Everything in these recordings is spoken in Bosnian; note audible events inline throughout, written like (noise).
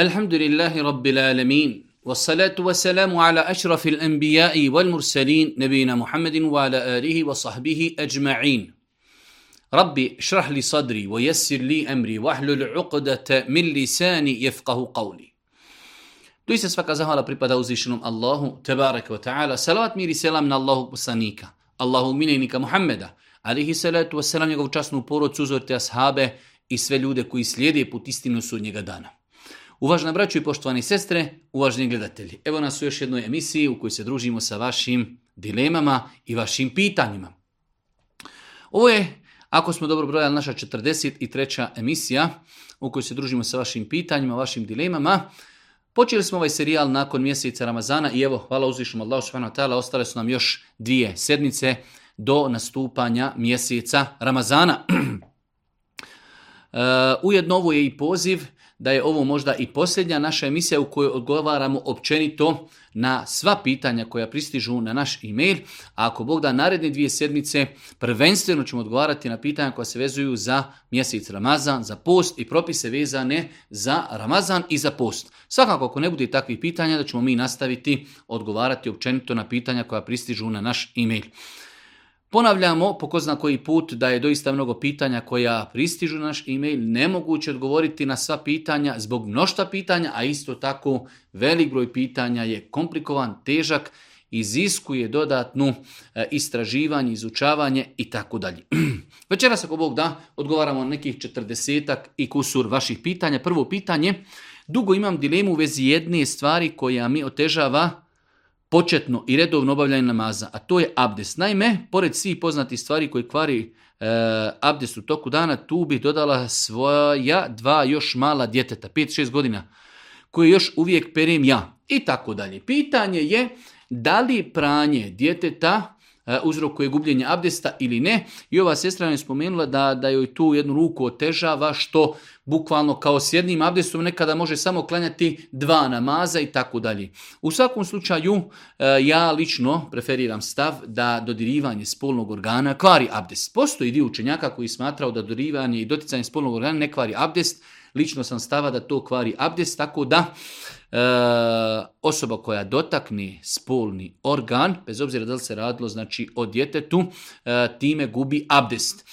الحمد لله رب العالمين والصلاة والسلام على أشرف الأنبياء والمرسلين نبينا محمد وعلى آله وصحبه أجمعين ربي اشرح لي صدري ويسر لي أمري واحلل عقدة من لساني يفقه قولي Doista svaka zahvala pripada uzvišenom Allahu, tebareke wa ta'ala. Salavat mir i selam na Allahog poslanika, Allahog miljenika Muhammeda, alihi salatu wa selam njegovu časnu porodcu, uzorite ashabe i sve ljude koji slijede put istinu sudnjega dana. Uvažena braću i poštovani sestre, uvaženi gledatelji, evo nas u još jednoj emisiji u kojoj se družimo sa vašim dilemama i vašim pitanjima. Ovo je, ako smo dobro brojali, naša 43. emisija u kojoj se družimo sa vašim pitanjima, vašim dilemama. Počeli smo ovaj serijal nakon mjeseca Ramazana i evo, hvala uzvišnjom Allahu subhanahu ta'ala, ostale su nam još dvije sedmice do nastupanja mjeseca Ramazana. (clears throat) E, ujedno ovo je i poziv da je ovo možda i posljednja naša emisija u kojoj odgovaramo općenito na sva pitanja koja pristižu na naš e-mail. A ako Bog da naredne dvije sedmice, prvenstveno ćemo odgovarati na pitanja koja se vezuju za mjesec Ramazan, za post i propise vezane za Ramazan i za post. Svakako ako ne bude takvih pitanja da ćemo mi nastaviti odgovarati općenito na pitanja koja pristižu na naš e-mail. Ponavljamo po ko zna koji put da je doista mnogo pitanja koja pristižu naš e-mail. Nemoguće odgovoriti na sva pitanja zbog mnošta pitanja, a isto tako velik broj pitanja je komplikovan, težak, iziskuje dodatnu e, istraživanje, izučavanje i tako dalje. (clears throat) Večeras, ako Bog da, odgovaramo na nekih četrdesetak i kusur vaših pitanja. Prvo pitanje, dugo imam dilemu u vezi jedne stvari koja mi otežava početno i redovno obavljanje namaza, a to je abdest. Naime, pored svih poznatih stvari koje kvari e, abdest u toku dana, tu bi dodala svoja dva još mala djeteta, 5-6 godina, koje još uvijek perim ja i tako dalje. Pitanje je da li pranje djeteta E, uzrokuje gubljenje abdesta ili ne. I ova sestra je spomenula da, da joj tu jednu ruku otežava što bukvalno kao s jednim abdestom nekada može samo klanjati dva namaza i tako dalje. U svakom slučaju e, ja lično preferiram stav da dodirivanje spolnog organa kvari abdest. Postoji dio učenjaka koji smatrao da dodirivanje i doticanje spolnog organa ne kvari abdest. Lično sam stava da to kvari abdest, tako da E, osoba koja dotakne spolni organ, bez obzira da li se radilo znači, o djetetu, e, time gubi abdest.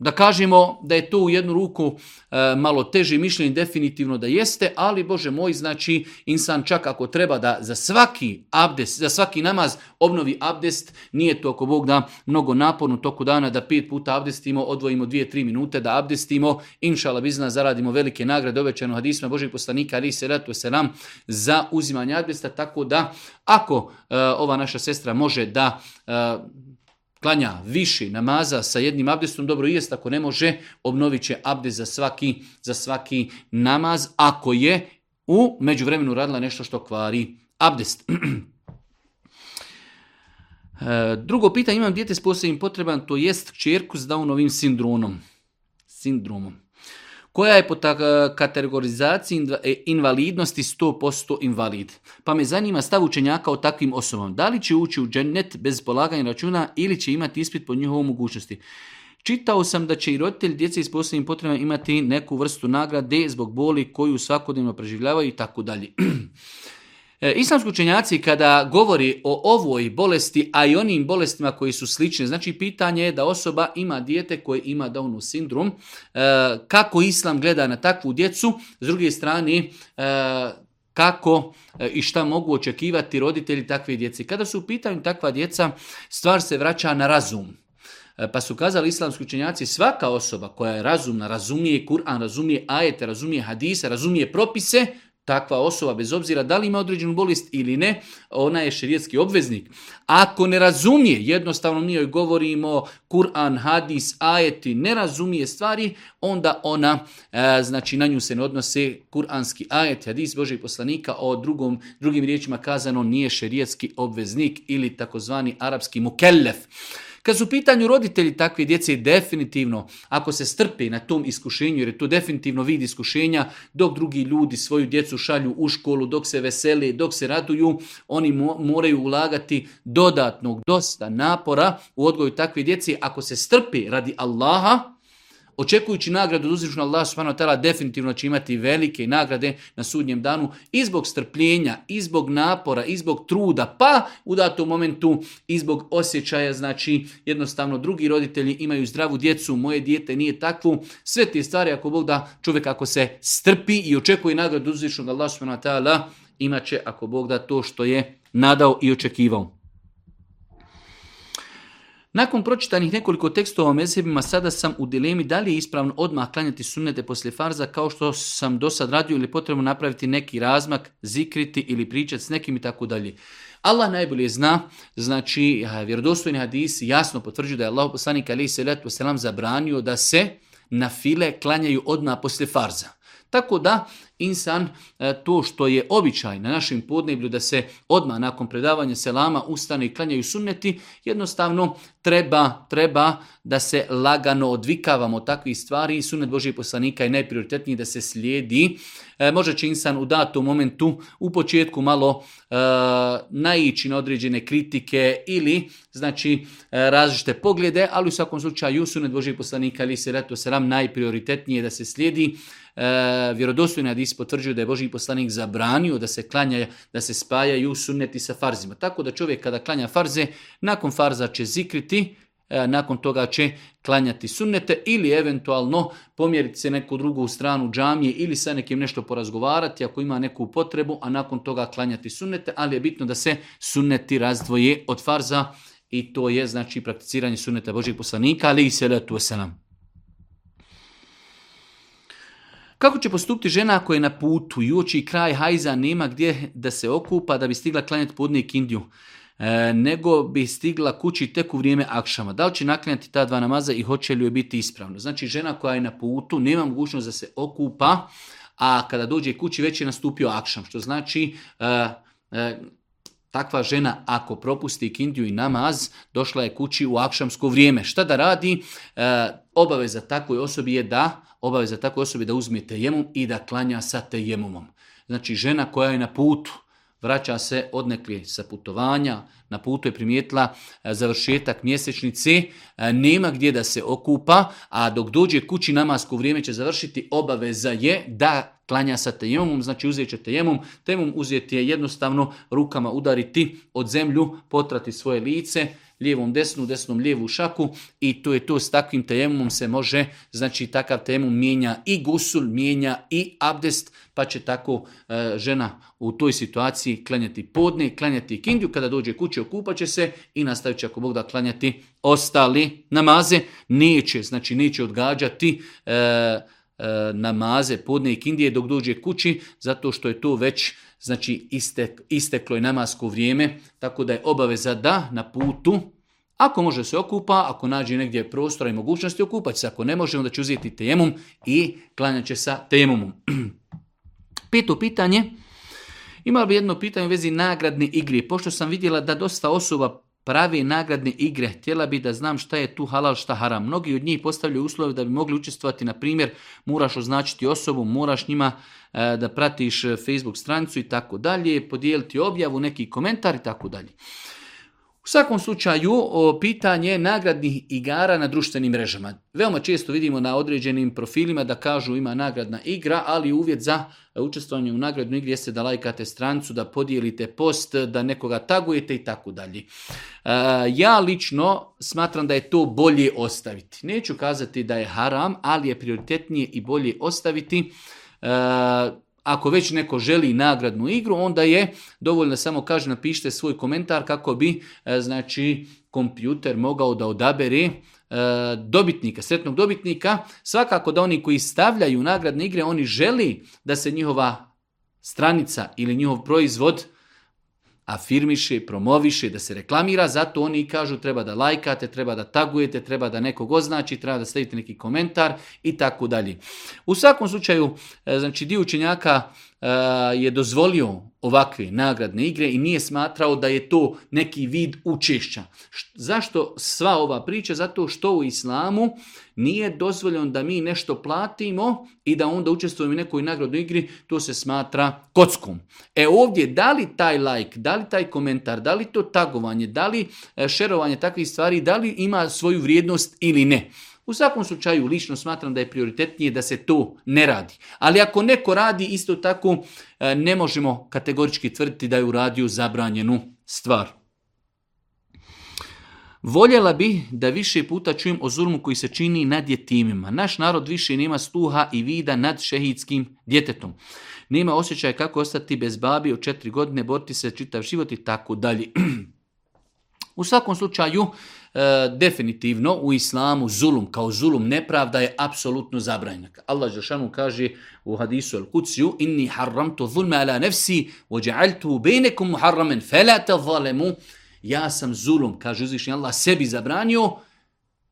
Da kažemo da je to u jednu ruku e, malo teži mišljenje, definitivno da jeste, ali Bože moj, znači insan čak ako treba da za svaki abdest, za svaki namaz obnovi abdest, nije to ako Bog da mnogo naporno toku dana da pet puta abdestimo, odvojimo dvije, tri minute da abdestimo, inšala bizna zaradimo velike nagrade obećano hadisma Božeg poslanika ali se ratu nam za uzimanje abdesta, tako da ako e, ova naša sestra može da e, klanja više namaza sa jednim abdestom, dobro jest, ako ne može, obnovit će abdest za svaki, za svaki namaz, ako je u međuvremenu radila nešto što kvari abdest. (clears throat) E, drugo pitanje, imam dijete s posebnim potrebama to jest kćerku s Downovim sindromom. Sindromom koja je po e, kategorizaciji e, invalidnosti 100% invalid. Pa me zanima stav učenjaka o takvim osobama. Da li će ući u džennet bez polaganja računa ili će imati ispit po njihovom mogućnosti? Čitao sam da će i roditelj djece s posebnim potrebama imati neku vrstu nagrade zbog boli koju svakodnevno preživljavaju i tako dalje. (clears throat) E, islamski učenjaci kada govori o ovoj bolesti, a i onim bolestima koji su slične, znači pitanje je da osoba ima dijete koje ima Downov sindrom, e, kako Islam gleda na takvu djecu, s druge strane e, kako i šta mogu očekivati roditelji takve djece. Kada su u pitanju takva djeca, stvar se vraća na razum. Pa su kazali islamski učenjaci, svaka osoba koja je razumna, razumije Kur'an, razumije ajete, razumije hadise, razumije propise, takva osoba, bez obzira da li ima određenu bolest ili ne, ona je šerijetski obveznik. Ako ne razumije, jednostavno mi joj govorimo Kur'an, Hadis, Ajeti, ne razumije stvari, onda ona, e, znači na nju se ne odnose Kur'anski Ajet, Hadis Božeg poslanika, o drugom, drugim riječima kazano nije šerijetski obveznik ili takozvani arapski mukellef. Kad su u pitanju roditelji takve djece, definitivno, ako se strpe na tom iskušenju, jer je to definitivno vid iskušenja, dok drugi ljudi svoju djecu šalju u školu, dok se vesele, dok se raduju, oni moraju ulagati dodatnog dosta napora u odgoju takve djece. Ako se strpi radi Allaha, očekujući nagradu od na Allah subhanahu definitivno će imati velike nagrade na sudnjem danu i zbog strpljenja, i zbog napora, i zbog truda, pa u datom momentu i zbog osjećaja, znači jednostavno drugi roditelji imaju zdravu djecu, moje dijete nije takvu. sve te stvari ako Bog da čovjek ako se strpi i očekuje nagradu uzvišnog Allah subhanahu imat će ako Bog da to što je nadao i očekivao. Nakon pročitanih nekoliko tekstova o mezhebima sada sam u dilemi da li je ispravno odmah klanjati sunnete poslije farza kao što sam do sad radio ili potrebno napraviti neki razmak, zikriti ili pričati s nekim i tako dalje. Allah najbolje zna, znači vjerodostojni hadisi jasno potvrđuju da je Allah poslanik alaihi salatu wasalam zabranio da se na file klanjaju odmah poslije farza. Tako da insan e, to što je običaj na našem podneblju da se odmah nakon predavanja selama ustane i klanjaju sunneti, jednostavno treba, treba da se lagano odvikavamo od takvih stvari i sunnet Božijeg poslanika je najprioritetniji da se slijedi. E, možda će insan u datom momentu u početku malo e, naići na određene kritike ili znači e, različite poglede, ali u svakom slučaju sunnet Božijeg poslanika ili se reto selam najprioritetnije da se slijedi E, vjerodostojni hadisi potvrđuju da je Boži poslanik zabranio da se klanja, da se spajaju sunneti sa farzima. Tako da čovjek kada klanja farze, nakon farza će zikriti, e, nakon toga će klanjati sunnete ili eventualno pomjeriti se neku drugu stranu džamije ili sa nekim nešto porazgovarati ako ima neku potrebu, a nakon toga klanjati sunnete, ali je bitno da se sunneti razdvoje od farza i to je znači prakticiranje sunneta Božih poslanika, ali i selatu wasalam. Kako će postupiti žena koja je na putu i uoči kraj hajza nema gdje da se okupa da bi stigla klanjati podne i kindju? E, nego bi stigla kući tek u vrijeme akšama. Da li će naklanjati ta dva namaza i hoće li joj biti ispravno? Znači žena koja je na putu nema mogućnost da se okupa, a kada dođe kući već je nastupio akšam, što znači e, e takva žena ako propusti kindiju i namaz, došla je kući u akšamsko vrijeme. Šta da radi? E, obaveza takvoj osobi je da, obaveza takvoj osobi da uzme tejemum i da klanja sa tejemumom. Znači žena koja je na putu, vraća se odnekli sa putovanja, na putu je primijetila e, završetak mjesečnice, e, nema gdje da se okupa, a dok dođe kući namasko vrijeme će završiti, obaveza je da klanja sa tejemom, znači uzet će tejemom, tejemom uzeti je jednostavno rukama udariti od zemlju, potrati svoje lice, lijevom desnu, desnom lijevu šaku i to je to s takvim tejemom se može, znači takav temu mijenja i gusul, mijenja i abdest, pa će tako e, žena u toj situaciji klanjati podne, klanjati kindju, kada dođe kuće okupaće se i nastavit će ako Bog da klanjati ostali namaze, neće, znači neće odgađati e, e, namaze podne i kindije dok dođe kući, zato što je to već znači isteklo je namasko vrijeme, tako da je obaveza da na putu, ako može se okupa, ako nađe negdje prostora i mogućnosti okupat se, ako ne može onda će uzeti temum i klanjat će sa temumom. (clears throat) Peto pitanje, imao bi jedno pitanje u vezi nagradne igre, pošto sam vidjela da dosta osoba pravi nagradne igre, htjela bi da znam šta je tu halal, šta haram. Mnogi od njih postavljaju uslove da bi mogli učestvovati, na primjer, moraš označiti osobu, moraš njima e, da pratiš e, Facebook stranicu i tako dalje, podijeliti objavu, neki komentar i tako dalje. U svakom slučaju, pitanje nagradnih igara na društvenim mrežama. Veoma često vidimo na određenim profilima da kažu ima nagradna igra, ali uvjet za e, učestvovanje u nagradnu igri jeste da lajkate strancu, da podijelite post, da nekoga tagujete i tako dalje. E, ja lično smatram da je to bolje ostaviti. Neću kazati da je haram, ali je prioritetnije i bolje ostaviti. E, ako već neko želi nagradnu igru, onda je dovoljno samo kaže napišite svoj komentar kako bi e, znači kompjuter mogao da odabere e, dobitnika, sretnog dobitnika. Svakako da oni koji stavljaju nagradne igre, oni želi da se njihova stranica ili njihov proizvod afirmiše, promoviše, da se reklamira, zato oni kažu treba da lajkate, treba da tagujete, treba da nekog označi, treba da stavite neki komentar i tako dalje. U svakom slučaju, e, znači dio učenjaka E, je dozvolio ovakve nagradne igre i nije smatrao da je to neki vid učešća. Zašto sva ova priča? Zato što u islamu nije dozvoljeno da mi nešto platimo i da onda učestvujemo u nekoj nagradnoj igri, to se smatra kockom. E ovdje, da li taj like, da li taj komentar, da li to tagovanje, da li e, šerovanje takvih stvari, da li ima svoju vrijednost ili ne? U svakom slučaju, lično smatram da je prioritetnije da se to ne radi. Ali ako neko radi, isto tako e, ne možemo kategorički tvrditi da je uradio zabranjenu stvar. Voljela bi da više puta čujem o zulmu koji se čini nad djetimima. Naš narod više nema sluha i vida nad šehidskim djetetom. Nema osjećaja kako ostati bez babi od četiri godine, boriti se čitav život i tako dalje. (clears throat) U svakom slučaju, E, definitivno u islamu zulum kao zulum nepravda je apsolutno zabranjena. Allah džošanu kaže u hadisu al-Kuciju inni harramtu zulme ala nefsi ja'altu bejnekum muharraman felata zalemu ja sam zulum, kaže uzvišnji Allah, sebi zabranio,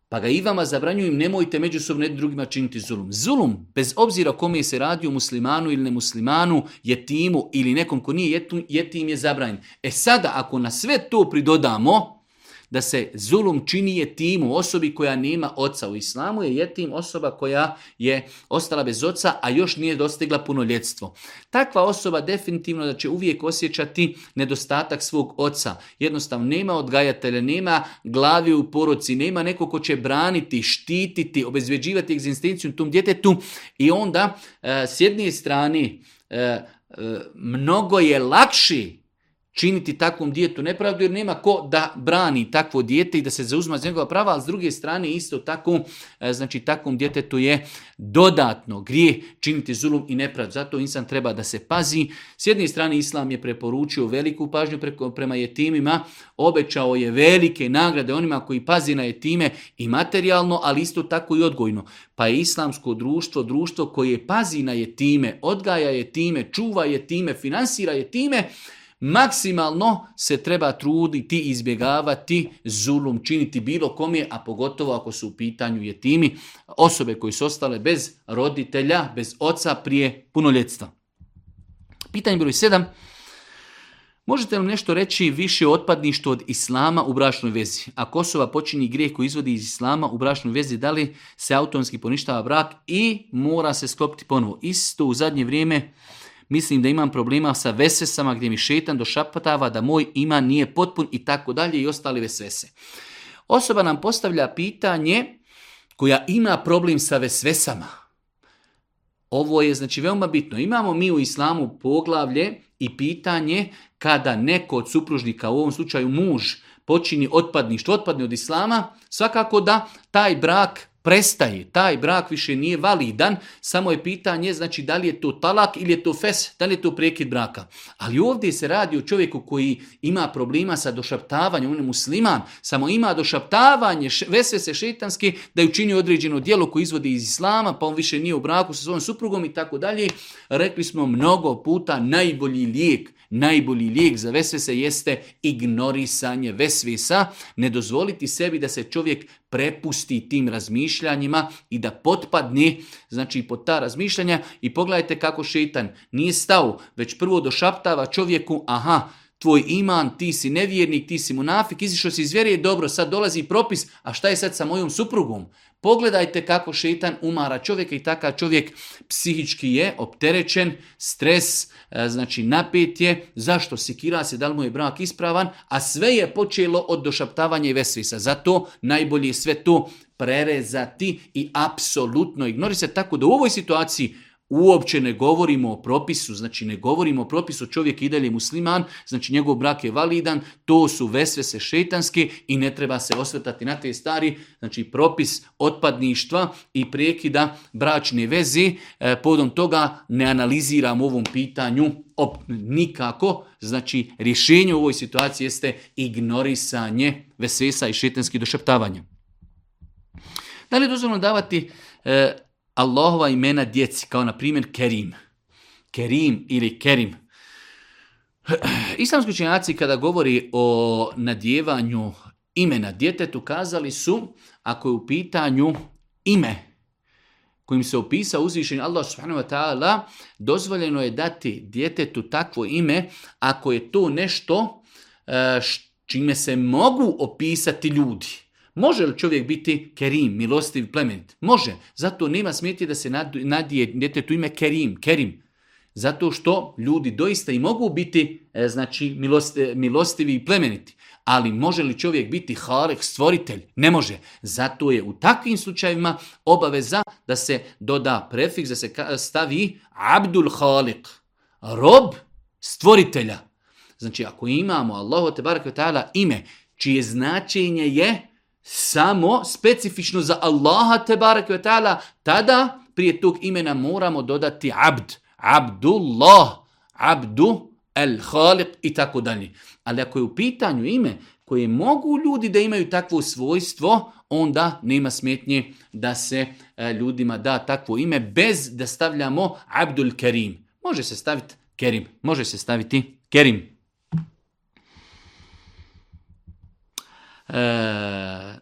pa ga i vama zabranjujem, nemojte međusobno jednim drugima činiti zulum. Zulum, bez obzira o kome se radi o muslimanu ili nemuslimanu, jetimu ili nekom ko nije jetim, je zabranjen. E sada, ako na sve to pridodamo, da se zulum čini je timu osobi koja nema oca u islamu, je jetim osoba koja je ostala bez oca, a još nije dostigla punoljetstvo. Takva osoba definitivno da će uvijek osjećati nedostatak svog oca. Jednostavno, nema odgajatelja, nema glavi u poroci, nema nekog ko će braniti, štititi, obezveđivati egzistenciju tom djetetu i onda eh, s jedne strane eh, eh, mnogo je lakši činiti takvom djetu nepravdu jer nema ko da brani takvo dijete i da se zauzma za njegova prava, ali s druge strane isto tako, e, znači takvom djetetu je dodatno grije činiti zulum i nepravdu. Zato insan treba da se pazi. S jedne strane Islam je preporučio veliku pažnju preko, prema jetimima, obećao je velike nagrade onima koji pazi na jetime i materijalno, ali isto tako i odgojno. Pa je islamsko društvo, društvo koje pazi na jetime, odgaja jetime, čuva jetime, finansira jetime, maksimalno se treba truditi, izbjegavati zulum, činiti bilo kom je, a pogotovo ako su u pitanju jetimi, osobe koji su ostale bez roditelja, bez oca prije punoljetstva. Pitanje broj 7. Možete li nešto reći više o otpadništu od islama u bračnoj vezi? ako osoba počini grijeh koji izvodi iz islama u bračnoj vezi, da li se autonski poništava brak i mora se sklopiti ponovo? Isto u zadnje vrijeme mislim da imam problema sa vesesama gdje mi šetan došapatava da moj iman nije potpun i tako dalje i ostali vesvese. Osoba nam postavlja pitanje koja ima problem sa vesvesama. Ovo je znači veoma bitno. Imamo mi u islamu poglavlje i pitanje kada neko od supružnika, u ovom slučaju muž, počini otpadništvo, otpadne od islama, svakako da taj brak prestaje, taj brak više nije validan, samo je pitanje znači da li je to talak ili je to fes, da li je to prekid braka. Ali ovdje se radi o čovjeku koji ima problema sa došaptavanjem, on je musliman, samo ima došaptavanje, vese se šetanski da je učinio određeno djelo koje izvodi iz islama, pa on više nije u braku sa svojom suprugom i tako dalje. Rekli smo mnogo puta najbolji lijek Najbolji lijek za vesvese jeste ignorisanje vesvesa, ne dozvoliti sebi da se čovjek prepusti tim razmišljanjima i da potpadne znači pod ta razmišljanja i pogledajte kako šeitan nije stao, već prvo došaptava čovjeku aha, tvoj iman, ti si nevjernik, ti si munafik, izišao si iz vjere i dobro, sad dolazi propis, a šta je sad sa mojom suprugom? Pogledajte kako šetan umara čovjeka i takav čovjek psihički je opterećen, stres, e, znači napet je, zašto sikira se, da li mu je brak ispravan, a sve je počelo od došaptavanja i vesvisa. Zato najbolje je sve to prerezati i apsolutno se Tako da u ovoj situaciji Uopće ne govorimo o propisu, znači ne govorimo o propisu, čovjek i musliman, znači njegov brak je validan, to su vesvese šetanske i ne treba se osvetati na te stari, znači propis otpadništva i prekida bračne veze, e, podom toga ne analiziram ovom pitanju op, nikako, znači rješenje u ovoj situaciji jeste ignorisanje vesvesa i šetanskih došeptavanja. Da li je dozvoljno davati e, Allahova imena djeci, kao na primjer Kerim. Kerim ili Kerim. (clears throat) Islamski učenjaci kada govori o nadjevanju imena djetetu kazali su, ako je u pitanju ime kojim se opisao uzvišenje Allah subhanahu wa ta'ala, dozvoljeno je dati djetetu takvo ime ako je to nešto eh, čime se mogu opisati ljudi. Može li čovjek biti kerim, milostiv, plemenit? Može. Zato nema smjeti da se nadije djetetu ime kerim, kerim. Zato što ljudi doista i mogu biti e, znači e, milostivi i plemeniti. Ali može li čovjek biti harek, stvoritelj? Ne može. Zato je u takvim slučajevima obaveza da se doda prefiks, da se stavi abdul halik, rob stvoritelja. Znači ako imamo Allah ime čije značenje je samo specifično za Allaha te barek tada prije tog imena moramo dodati abd, abdullah, abdu, el khaliq i tako dalje. Ali ako je u pitanju ime koje mogu ljudi da imaju takvo svojstvo, onda nema smetnje da se e, ljudima da takvo ime bez da stavljamo Abdul Karim. Može se staviti Kerim, može se staviti Kerim. E,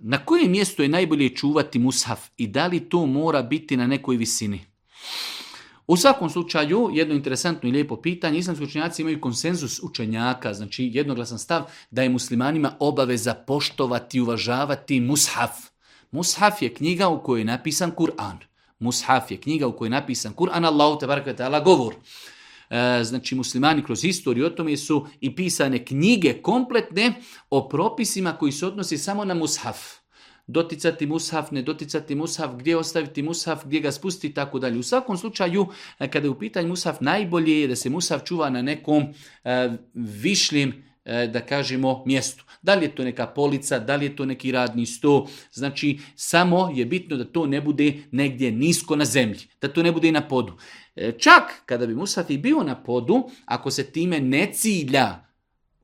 na kojem mjestu je najbolje čuvati mushaf i da li to mora biti na nekoj visini? U svakom slučaju, jedno interesantno i lijepo pitanje, islamski učenjaci imaju konsenzus učenjaka, znači jednoglasan stav da je muslimanima obaveza poštovati i uvažavati mushaf. Mushaf je knjiga u kojoj je napisan Kur'an. Mushaf je knjiga u kojoj je napisan Kur'an, Allah, tabaraka ta'ala, govor. E, znači muslimani kroz historiju, o tome su i pisane knjige kompletne o propisima koji se odnosi samo na mushaf doticati mushaf, ne doticati mushaf, gdje ostaviti mushaf, gdje ga spustiti i tako dalje. U svakom slučaju, e, kada je u pitanju mushaf, najbolje je da se mushaf čuva na nekom e, višljem da kažemo mjestu. Da li je to neka polica, da li je to neki radni sto, znači samo je bitno da to ne bude negdje nisko na zemlji, da to ne bude i na podu. E, čak kada bi Musaf bio na podu, ako se time ne cilja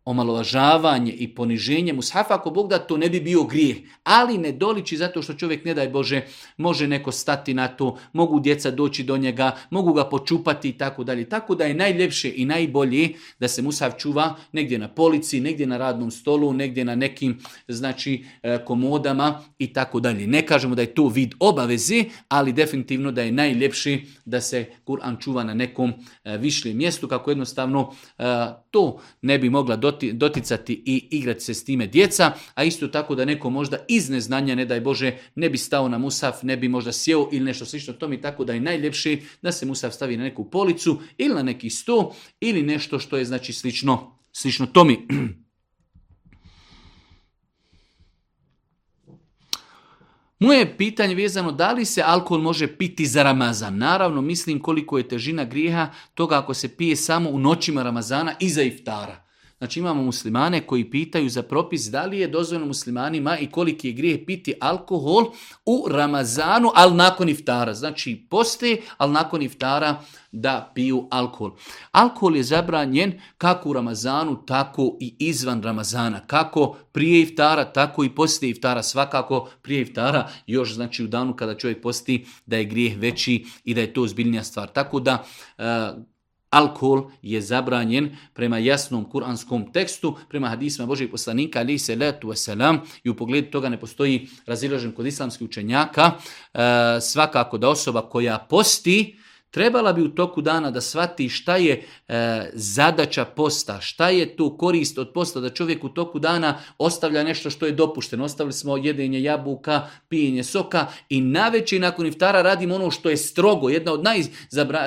omalovažavanje i poniženje mushafa, ako Bog da to ne bi bio grijeh, ali ne doliči zato što čovjek, ne daj Bože, može neko stati na to, mogu djeca doći do njega, mogu ga počupati i tako dalje. Tako da je najljepše i najbolje da se mushaf čuva negdje na polici, negdje na radnom stolu, negdje na nekim znači e, komodama i tako dalje. Ne kažemo da je to vid obaveze, ali definitivno da je najljepši da se Kur'an čuva na nekom e, višljem mjestu, kako jednostavno e, to ne bi mogla do doticati i igrati se s time djeca, a isto tako da neko možda iz neznanja, ne daj Bože, ne bi stao na musaf, ne bi možda sjeo ili nešto slično mi, tako da je najljepše da se musaf stavi na neku policu ili na neki sto ili nešto što je znači slično, slično mi. (clears throat) Moje pitanje vezano da li se alkohol može piti za Ramazan. Naravno, mislim koliko je težina grijeha toga ako se pije samo u noćima Ramazana i za iftara. Znači imamo muslimane koji pitaju za propis da li je dozvoljeno muslimanima i koliki je grijeh piti alkohol u Ramazanu, ali nakon iftara. Znači poste, ali nakon iftara da piju alkohol. Alkohol je zabranjen kako u Ramazanu, tako i izvan Ramazana. Kako prije iftara, tako i poslije iftara. Svakako prije iftara još znači u danu kada čovjek posti da je grijeh veći i da je to ozbiljnija stvar. Tako da eh, alkohol je zabranjen prema jasnom kuranskom tekstu, prema hadisma Božih poslanika, ali se letu wasalam, i u pogledu toga ne postoji razilažen kod islamskih učenjaka, e, svakako da osoba koja posti, trebala bi u toku dana da shvati šta je e, zadaća posta, šta je tu korist od posta, da čovjek u toku dana ostavlja nešto što je dopušteno. Ostavili smo jedenje jabuka, pijenje soka i naveći nakon iftara radimo ono što je strogo. Jedna od naj,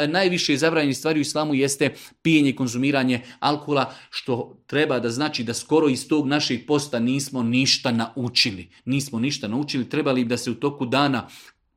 najviše zabranjenih stvari u islamu jeste pijenje i konzumiranje alkohola, što treba da znači da skoro iz tog našeg posta nismo ništa naučili. Nismo ništa naučili, trebali bi da se u toku dana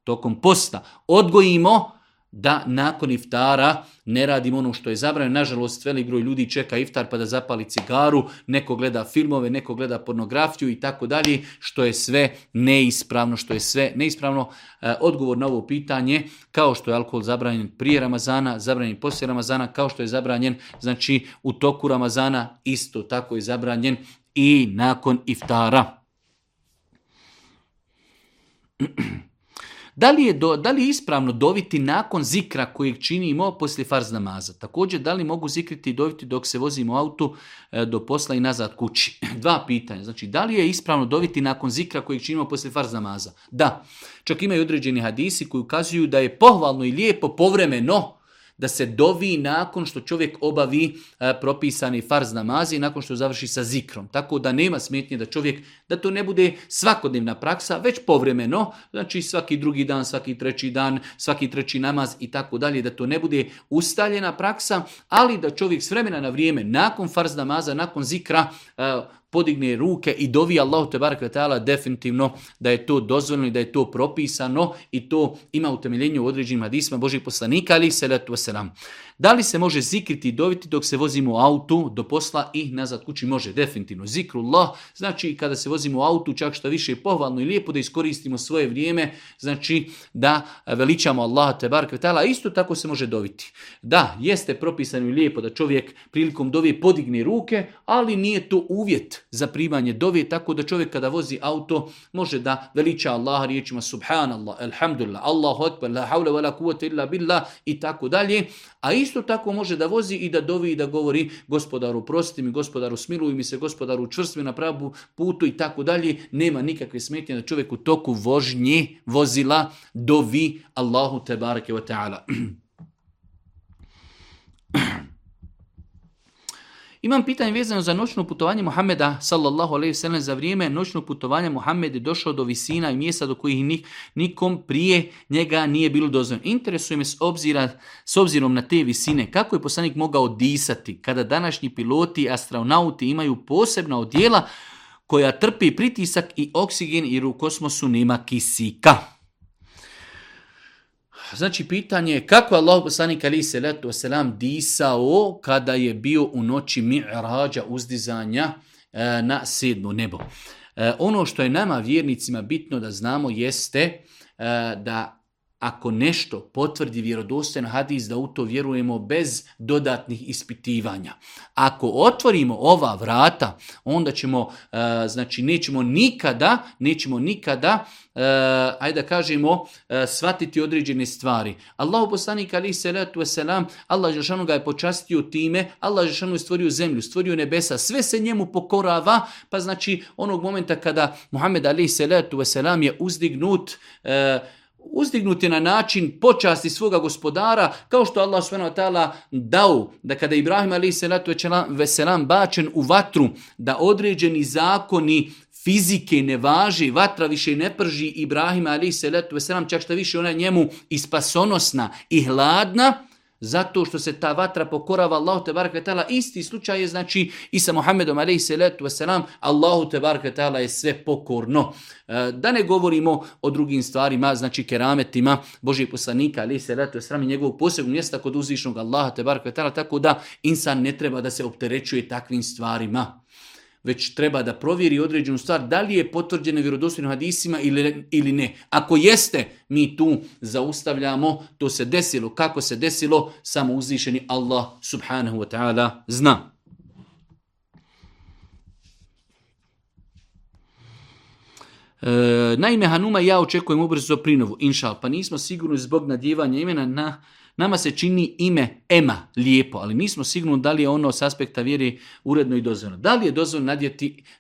tokom posta odgojimo da nakon iftara ne radimo ono što je zabranjeno. Nažalost, veli broj ljudi čeka iftar pa da zapali cigaru, neko gleda filmove, neko gleda pornografiju i tako dalje, što je sve neispravno, što je sve neispravno. E, odgovor na ovo pitanje, kao što je alkohol zabranjen prije Ramazana, zabranjen poslije Ramazana, kao što je zabranjen znači u toku Ramazana, isto tako je zabranjen i nakon iftara. (clears throat) Da li, je do, da li je ispravno doviti nakon zikra kojeg činimo poslije farz namaza? Također, da li mogu zikriti i doviti dok se vozimo u autu e, do posla i nazad kući? (laughs) Dva pitanja. Znači, da li je ispravno doviti nakon zikra kojeg činimo poslije farz namaza? Da. Čak imaju određeni hadisi koji ukazuju da je pohvalno i lijepo povremeno da se dovi nakon što čovjek obavi e, propisani farz namazi, nakon što završi sa zikrom. Tako da nema smetnje da čovjek, da to ne bude svakodnevna praksa, već povremeno, znači svaki drugi dan, svaki treći dan, svaki treći namaz i tako dalje, da to ne bude ustaljena praksa, ali da čovjek s vremena na vrijeme, nakon farz namaza, nakon zikra, e, podigne ruke i dovi Allah te ta'ala definitivno da je to dozvoljeno i da je to propisano i to ima utemeljenje u određenim hadisma Božih poslanika ali salatu wasalam. Da li se može zikriti i doviti dok se vozimo u autu do posla i nazad kući može? Definitivno. Zikrullah znači kada se vozimo u autu čak što više je pohvalno i lijepo da iskoristimo svoje vrijeme, znači da veličamo Allaha te bar isto tako se može doviti. Da, jeste propisano i lijepo da čovjek prilikom dove podigne ruke, ali nije to uvjet za primanje dove, tako da čovjek kada vozi auto može da veliča Allaha riječima subhanallah, alhamdulillah, Allahu akbar, la hawla wa la illa billah i tako dalje, a isto tako može da vozi i da dovi i da govori gospodaru prosti mi, gospodaru smiluj mi se, gospodaru učvrsti mi na pravu putu i tako dalje. Nema nikakve smetnje da čovjek u toku vožnje vozila dovi Allahu te barake wa ta'ala. (clears throat) Imam pitanje vezano za noćno putovanje Muhameda sallallahu alejhi ve sellem za vrijeme noćnog putovanja Muhammed je došao do visina i mjesta do kojih nikom prije njega nije bilo dozvoljeno. Interesuje me s, obzira, s obzirom na te visine kako je poslanik mogao disati kada današnji piloti astronauti imaju posebna odjela koja trpi pritisak i oksigen jer u kosmosu nema kisika. Znači, pitanje je kako je Allah poslanik ali se letu selam disao kada je bio u noći mi'rađa uzdizanja e, na sedmo nebo. E, ono što je nama vjernicima bitno da znamo jeste e, da ako nešto potvrdi vjerodostojan hadis da u to vjerujemo bez dodatnih ispitivanja. Ako otvorimo ova vrata, onda ćemo, e, znači nećemo nikada, nećemo nikada, e, ajde da kažemo, e, shvatiti određene stvari. Allahu poslanik ali salatu wasalam, Allah Žešanu ga je počastio time, Allah Žešanu je stvorio zemlju, stvorio nebesa, sve se njemu pokorava, pa znači onog momenta kada Muhammed ali salatu wasalam je uzdignut, uzdignuti na način počasti svoga gospodara, kao što Allah s.w.t. dao da kada je Ibrahim a.s. bačen u vatru, da određeni zakoni fizike ne važi, vatra više ne prži Ibrahima ali se letu čak što više ona njemu ispasonosna i hladna, zato što se ta vatra pokorava Allahu te Isti slučaj je znači i sa Muhammedom alejselatu salatu selam, Allahu te barakvetala je sve pokorno. E, da ne govorimo o drugim stvarima, znači kerametima Božijeg poslanika se salatu sram i njegovog posebnog mjesta kod uzvišnog Allaha te barakvetala. Tako da insan ne treba da se opterećuje takvim stvarima već treba da provjeri određenu stvar, da li je potvrđeno vjerodostojnim hadisima ili, ne. Ako jeste, mi tu zaustavljamo, to se desilo. Kako se desilo, samo uzvišeni Allah subhanahu wa ta'ala zna. E, naime, Hanuma ja očekujem ubrzo prinovu, inšal, pa nismo sigurni zbog nadjevanja imena na Nama se čini ime Ema lijepo, ali nismo sigurni da li je ono s aspekta vjeri uredno i dozvoljeno. Da li je dozvoljeno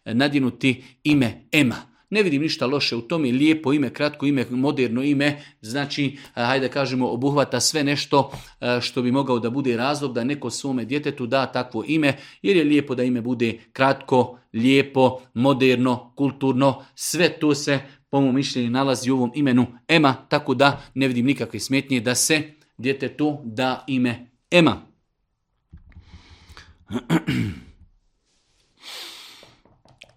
nadjenuti ime Ema? Ne vidim ništa loše u tome, lijepo ime, kratko ime, moderno ime, znači, hajde kažemo, obuhvata sve nešto što bi mogao da bude razlog da neko svome djetetu da takvo ime, jer je lijepo da ime bude kratko, lijepo, moderno, kulturno, sve to se po mom mišljenju nalazi u ovom imenu Ema, tako da ne vidim nikakve smetnje da se tu da ime Ema.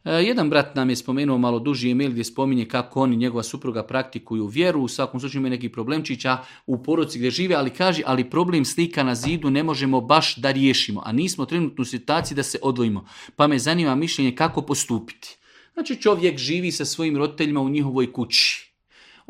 E, jedan brat nam je spomenuo malo duži email gdje spominje kako on i njegova supruga praktikuju vjeru, u svakom slučaju imaju neki problemčića u poroci gdje žive, ali kaže, ali problem slika na zidu ne možemo baš da riješimo, a nismo trenutno u situaciji da se odvojimo, pa me zanima mišljenje kako postupiti. Znači čovjek živi sa svojim roditeljima u njihovoj kući.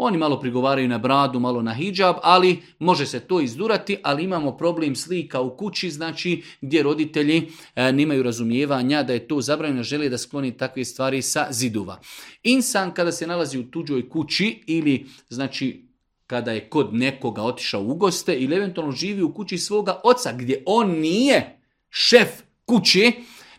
Oni malo prigovaraju na bradu, malo na hijab, ali može se to izdurati, ali imamo problem slika u kući, znači gdje roditelji e, nemaju razumijevanja da je to zabranjeno, žele da skloni takve stvari sa zidova. Insan kada se nalazi u tuđoj kući ili znači kada je kod nekoga otišao u goste ili eventualno živi u kući svoga oca gdje on nije šef kući,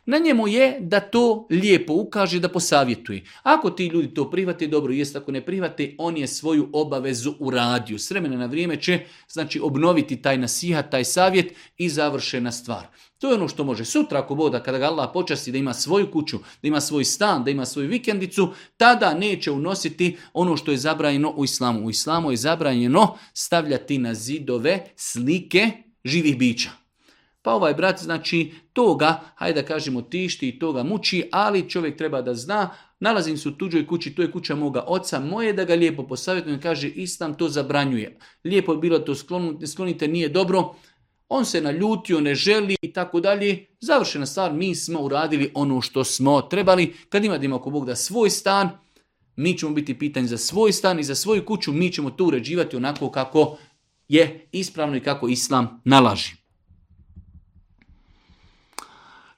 na njemu je da to lijepo ukaže, da posavjetuje. Ako ti ljudi to prihvate, dobro jest, ako ne prihvate, on je svoju obavezu uradio. S vremena na vrijeme će znači, obnoviti taj nasiha taj savjet i završena stvar. To je ono što može sutra, ako boda, kada ga Allah počasti da ima svoju kuću, da ima svoj stan, da ima svoju vikendicu, tada neće unositi ono što je zabranjeno u islamu. U islamu je zabranjeno stavljati na zidove slike živih bića. Pa ovaj brat, znači, toga, hajde da kažemo, tišti i toga muči, ali čovjek treba da zna, nalazim se u tuđoj kući, to je kuća moga oca, moje da ga lijepo posavjetujem, kaže, Islam to zabranjuje. Lijepo je bilo to sklonite, nije dobro, on se naljutio, ne želi i tako dalje. Završena stvar, mi smo uradili ono što smo trebali. Kad ima da ako Bog da svoj stan, mi ćemo biti pitanji za svoj stan i za svoju kuću, mi ćemo to uređivati onako kako je ispravno i kako Islam nalaži.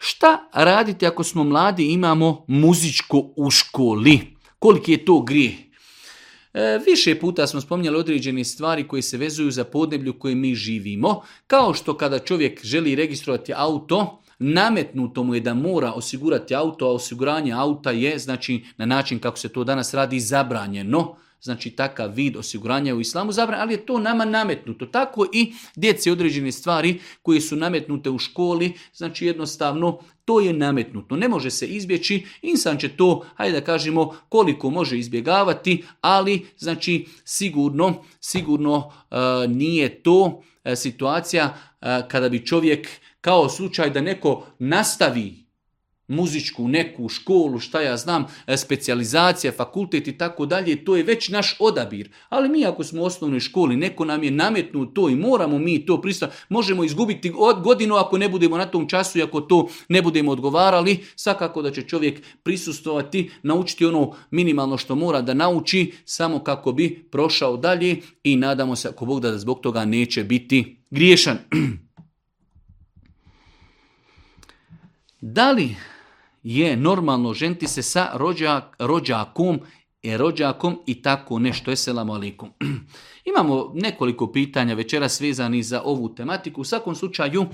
Šta raditi ako smo mladi imamo muzičko u školi? Koliki je to grije? E, više puta smo spominjali određene stvari koje se vezuju za podneblju koje mi živimo, kao što kada čovjek želi registrovati auto, nametnuto mu je da mora osigurati auto, a osiguranje auta je, znači na način kako se to danas radi, zabranjeno znači takav vid osiguranja u islamu zabran ali je to nama nametnuto. Tako i djeci određene stvari koje su nametnute u školi, znači jednostavno to je nametnuto. Ne može se izbjeći, insan će to, hajde da kažemo, koliko može izbjegavati, ali znači sigurno, sigurno e, nije to e, situacija e, kada bi čovjek kao slučaj da neko nastavi muzičku neku školu, šta ja znam, e, specijalizacija, fakultet i tako dalje, to je već naš odabir. Ali mi ako smo u osnovnoj školi, neko nam je nametnuo to i moramo mi to pristati, možemo izgubiti godinu ako ne budemo na tom času i ako to ne budemo odgovarali, svakako da će čovjek prisustovati, naučiti ono minimalno što mora da nauči, samo kako bi prošao dalje i nadamo se ako Bog da zbog toga neće biti griješan. (clears throat) Da li je normalno ženti se sa rođak, rođakom, e, rođakom i tako nešto. Esselamu alaikum. (clears throat) Imamo nekoliko pitanja večeras svezani za ovu tematiku. U svakom slučaju,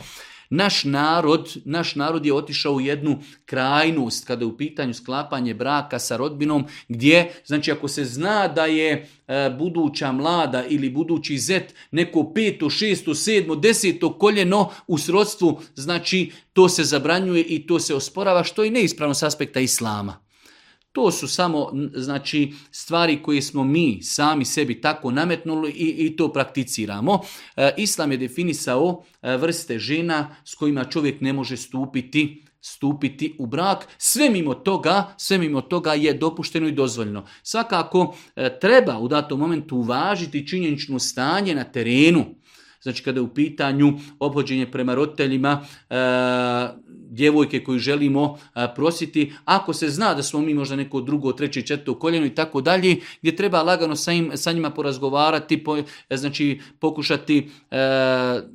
naš narod, naš narod je otišao u jednu krajnost kada je u pitanju sklapanje braka sa rodbinom gdje, znači ako se zna da je e, buduća mlada ili budući zet neko peto, šesto, sedmo, deseto koljeno u srodstvu, znači to se zabranjuje i to se osporava što je neispravno s aspekta islama. To su samo znači stvari koje smo mi sami sebi tako nametnuli i, i to prakticiramo. E, Islam je definisao e, vrste žena s kojima čovjek ne može stupiti stupiti u brak. Sve mimo toga, sve mimo toga je dopušteno i dozvoljno. Svakako e, treba u datom momentu uvažiti činjenično stanje na terenu znači kada je u pitanju obhođenje prema roditeljima e, djevojke koju želimo e, prositi, ako se zna da smo mi možda neko drugo, treće, četvrto koljeno i tako dalje, gdje treba lagano sa, njima porazgovarati, e, znači pokušati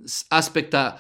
s aspekta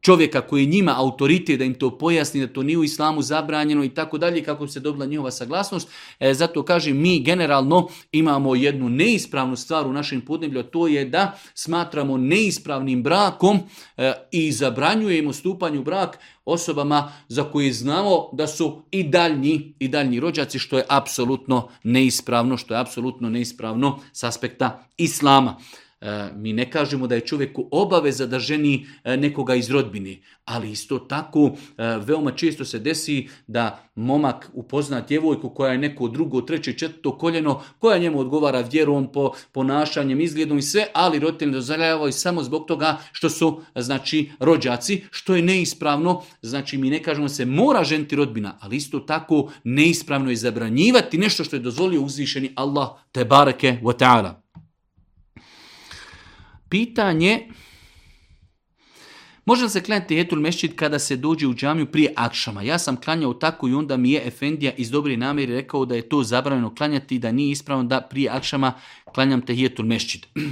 čovjeka koji njima autorite da im to pojasni, da to nije u islamu zabranjeno i tako dalje, kako bi se dobila njihova saglasnost. E, zato kažem, mi generalno imamo jednu neispravnu stvar u našem podneblju, a to je da smatramo neispravnim brakom e, i zabranjujemo stupanju brak osobama za koje znamo da su i daljni i daljnji rođaci, što je apsolutno neispravno, što je apsolutno neispravno s aspekta islama. E, mi ne kažemo da je čovjeku obaveza da ženi e, nekoga iz rodbine, ali isto tako e, veoma često se desi da momak upozna djevojku koja je neko drugo, treće, četvrto koljeno, koja njemu odgovara vjerom, po ponašanjem, izgledom i sve, ali roditelji dozvoljavaju samo zbog toga što su znači rođaci, što je neispravno. Znači mi ne kažemo se mora ženiti rodbina, ali isto tako neispravno je zabranjivati nešto što je dozvolio uzvišeni Allah te bareke wa ta'ala. Pitanje, može li se klanjati etul mešćid kada se dođe u džamiju prije akšama? Ja sam klanjao tako i onda mi je Efendija iz dobre namjeri rekao da je to zabranjeno klanjati i da nije ispravno da prije akšama klanjam etul mešćid. (clears throat)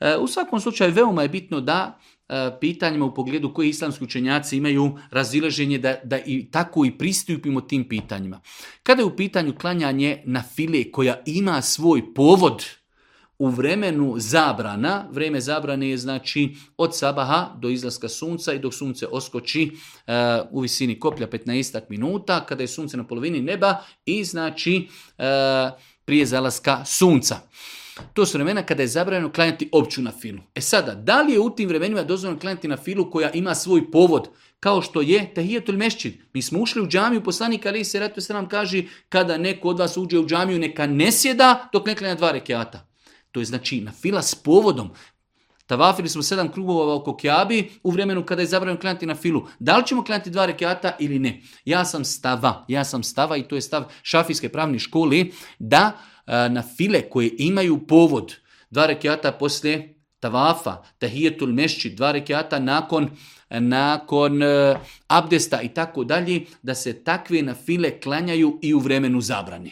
E, u svakom slučaju veoma je bitno da e, pitanjima u pogledu koje islamski učenjaci imaju razileženje, da, da i tako i pristupimo tim pitanjima. Kada je u pitanju klanjanje na file koja ima svoj povod, u vremenu zabrana, vreme zabrane je znači od sabaha do izlaska sunca i dok sunce oskoči e, u visini koplja 15 minuta, kada je sunce na polovini neba i znači e, prije zalaska sunca. To su vremena kada je zabranjeno klanjati opću na filu. E sada, da li je u tim vremenima dozvoljeno klanjati na filu koja ima svoj povod, kao što je tahijatul mešćid? Mi smo ušli u džamiju, poslanik Ali se ratu se nam kaže kada neko od vas uđe u džamiju neka ne sjeda dok ne klanja dva rekeata. To je znači na fila s povodom. Tavafili smo sedam krugova oko Kjabi u vremenu kada je zabranjeno klanjati na filu. Da li ćemo klanjati dva rekiata ili ne? Ja sam stava, ja sam stava i to je stav šafijske pravne škole da e, na file koje imaju povod dva rekiata poslije tavafa, tahijetul mešći, dva rekiata nakon e, nakon e, abdesta i tako dalje, da se takve na file klanjaju i u vremenu zabrane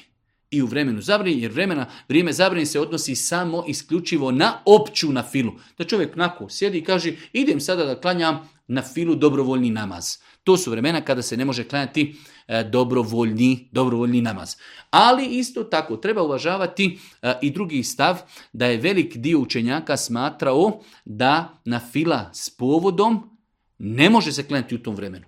i u vremenu zabrani, jer vremena, vrijeme zabrani se odnosi samo isključivo na opću na filu. Da čovjek nako sjedi i kaže idem sada da klanjam na filu dobrovoljni namaz. To su vremena kada se ne može klanjati e, dobrovoljni, dobrovoljni namaz. Ali isto tako treba uvažavati e, i drugi stav da je velik dio učenjaka smatrao da na fila s povodom ne može se klanjati u tom vremenu.